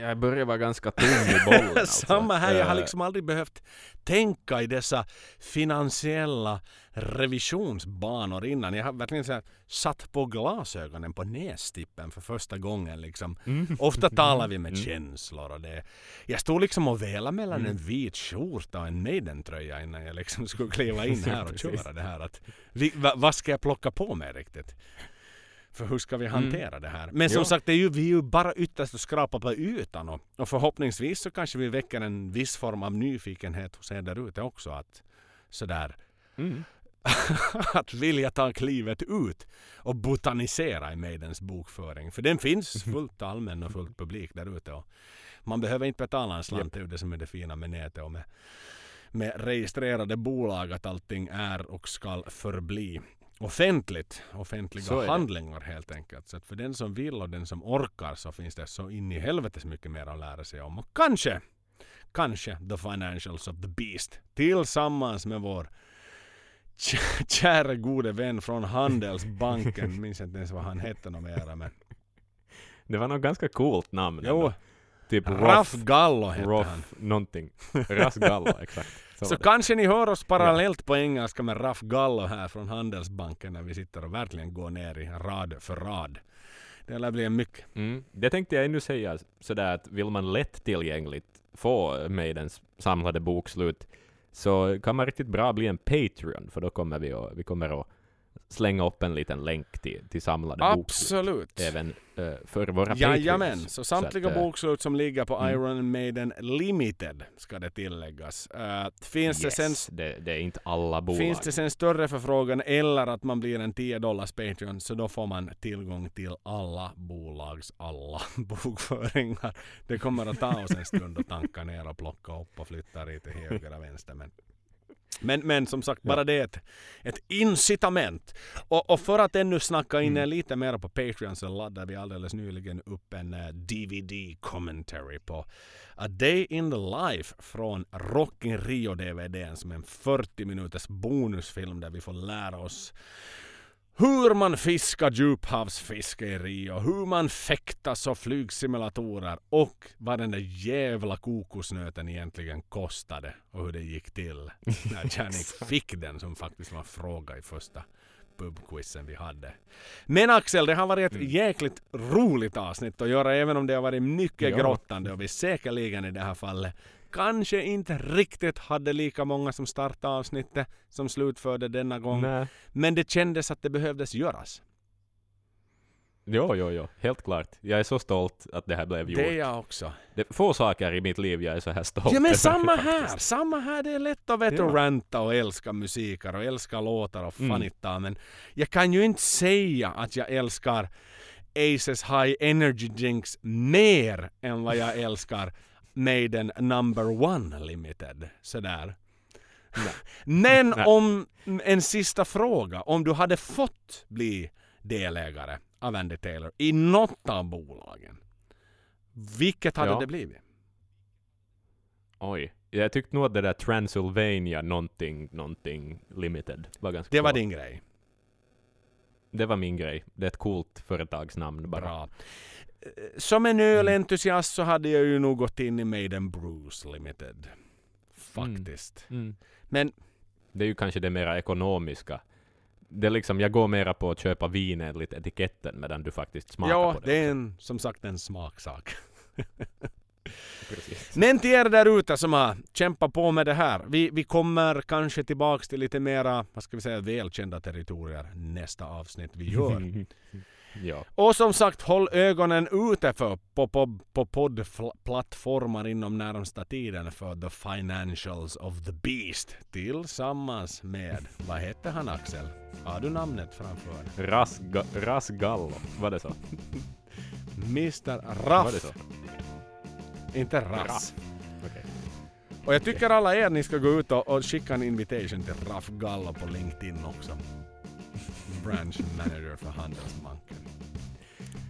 Jag börjar vara ganska tom i bollen. <laughs> Alltså. Samma här, jag har Eh, liksom aldrig behövt tänka i dessa finansiella revisionsbanor innan. Jag har verkligen så här satt på glasögonen på nästippen för första gången liksom. mm. Ofta talar vi med Mm. känslor och det. Jag stod liksom och velade mellan Mm. en vit skjorta och en Maiden-tröja innan jag liksom skulle kliva in <laughs> här och köra det här. Att, vi, va, vad ska jag plocka på mig riktigt? För hur ska vi hantera det här? Men som Mm. Jo. sagt, det är ju, vi är ju bara ytterst att skrapa på ytan och, och förhoppningsvis så kanske vi väcker en viss form av nyfikenhet hos er där ute också. Att sådär Mm. <laughs> att vilja ta klivet ut och botanisera i Maidens bokföring. För den finns fullt allmän och fullt publik där ute. Man behöver inte betala en slant. Det är det som är det fina med nätet och med, med registrerade bolag att allting är och ska förbli offentligt, offentliga handlingar helt enkelt. Så att för den som vill och den som orkar så finns det så in i helvetes mycket mer att lära sig om. Och kanske, kanske The Financials of the Beast tillsammans med vår kä- kära gode vän från Handelsbanken. <laughs> Minns inte ens vad han hette något mera men. Det var något ganska coolt namn. Jo, ändå. Typ Raf Roff, Gallo hette han. Roff någonting. Ras Gallo, exakt. <laughs> Så, kanske ni hör oss parallellt på engelska med Raf Gallo här från Handelsbanken när vi sitter och verkligen går ner i rad för rad. Det lär bli mycket. Mm. Det tänkte jag ännu säga sådär att vill man lättillgängligt få Maidens samlade bokslut så kan man riktigt bra bli en Patreon för då kommer vi att, vi kommer att slänga upp en liten länk till, till samlade bokslut. Absolut. Även eh, för våra Jajamän, Patreons. så samtliga att, eh, bokslut som ligger på mm. Iron Maiden Limited ska det tilläggas. Uh, finns, det sen, yes, det, det är inte alla bolag. finns det sen större förfrågan eller att man blir en 10 dollars Patreon så då får man tillgång till alla bolags alla <laughs> bokföringar. Det kommer att ta oss en stund att tanka ner och plocka upp och flytta lite höger och vänster. Men, men, men som sagt, bara det är ett, ett incitament. Och, och för att ännu snacka in Mm. lite mer på Patreon så laddade vi alldeles nyligen upp en eh, DVD commentary på A Day in the Life från Rock in Rio DVDn som är en 40 minuters bonusfilm där vi får lära oss hur man fiskar djuphavsfiske i Rio, hur man fäktas och flygsimulatorer och vad den där jävla kokosnöten egentligen kostade och hur det gick till när <laughs> Janik fick den som faktiskt var en fråga i första pubquizen vi hade. Men Axel, det har varit ett jäkligt roligt avsnitt att göra även om det har varit mycket Ja. grottande och vi säkerligen i det här fallet kanske inte riktigt hade lika många som startade avsnittet som slutförde denna gång. Nej. Men det kändes att det behövdes göras. Jo, jo, jo. Helt klart. Jag är så stolt att det här blev gjort. Det är jag också. Det är få saker i mitt liv jag är så här stolt Ja men över samma faktiskt. här! Samma här. Det är lätt att vet du, Ja. ranta och älska musiker och älska låtar och Mm. fanitta. Men jag kan ju inte säga att jag älskar Aces High Energy Drinks mer än vad jag älskar Maiden Number One Limited. Sådär. Men Nej. om en sista fråga. Om du hade fått bli delägare av Andy Taylor i något av bolagen. Vilket hade Ja. det blivit? Oj. Jag tyckte nog att det där Transylvania någonting, någonting limited var ganska Det var bra. din grej. Det var min grej. Det är ett coolt företagsnamn bara. Bra. Eh, Som en ölentusiast så hade jag ju nog gått in i Maiden Bruce Limited. Faktiskt. Mm. Men Det är ju kanske det mera ekonomiska. Det är liksom, jag går mera på att köpa vin enligt etiketten medan du faktiskt smakar ja, på det. det är en, som sagt en smaksak. <laughs> Precis. Men till er där ute som har kämpat på med det här. Vi, vi kommer kanske tillbaks till lite mera, vad ska vi säga, välkända territorier nästa avsnitt vi gör. <laughs> ja. Och som sagt, håll ögonen ute för på, på, på poddplattformar inom närmsta tiden för The Financials of the Beast tillsammans med, vad hette han Axel? Har du namnet framför? Rasga, Rasgallo, var det så? Mr Var det Raff, så? inte Rass. Okej. Och jag tycker alla er ni ska gå ut och, och skicka en invitation till Raff Gallo på LinkedIn också. Branch manager för Handelsbanken.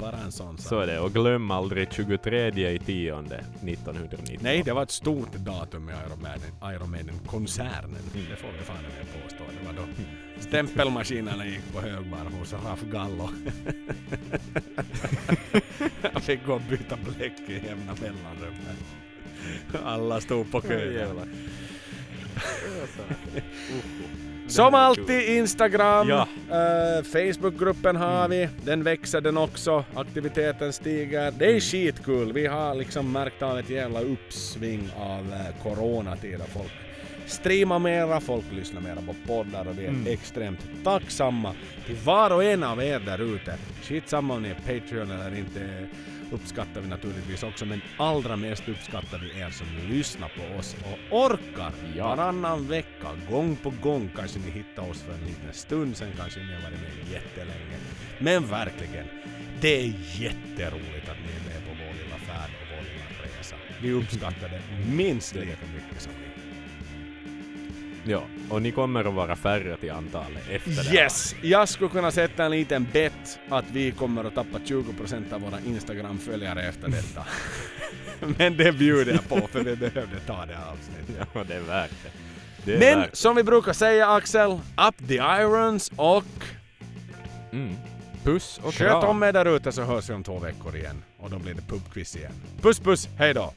Bara en sån sak. Så är det. Och glöm aldrig 23 i tionde 1919. Nej, det var ett stort datum i Iron Maiden, Iron Maiden-koncernen. Det får vi fan med påstå. Det var då stämpelmaskinerna gick på högvar hos Raff Gallo. <laughs> Jag fick gå och byta bläck i jämna mellanrum. Alla stod på kö. <laughs> Som alltid Instagram, Ja. eh, Facebookgruppen har vi. Den växer den också. Aktiviteten stiger. Det är skitkul. Vi har liksom märkt av ett jävla uppsving av eh, coronatider. Folk streamar mera, folk lyssnar mera på poddar och vi är Mm. extremt tacksamma till var och en av er där ute. Skitsamma om ni är Patreon eller inte uppskattar vi naturligtvis också men allra mest uppskattar vi er som lyssnar på oss och orkar Ja. varannan vecka, gång på gång kanske ni hittar oss för en liten stund, sen kanske ni har varit med jättelänge. Men verkligen, det är jätteroligt att ni är med på vår lilla färd och vår lilla resa. Vi uppskattar det minst lika mycket som. Ja, och ni kommer att vara färre till antalet efter det här. Yes! Jag skulle kunna sätta en liten bet att vi kommer att tappa 20% av våra Instagram-följare efter detta. <laughs> Men det bjuder jag på för vi behövde ta det här avsnittet. Ja, det är värt det. det är Men värt som vi brukar säga Axel, up the irons och. Mm. Puss och sköt kram. om er där ute så hörs vi om två veckor igen. Och då blir det pubquiz igen. Puss puss, hej då!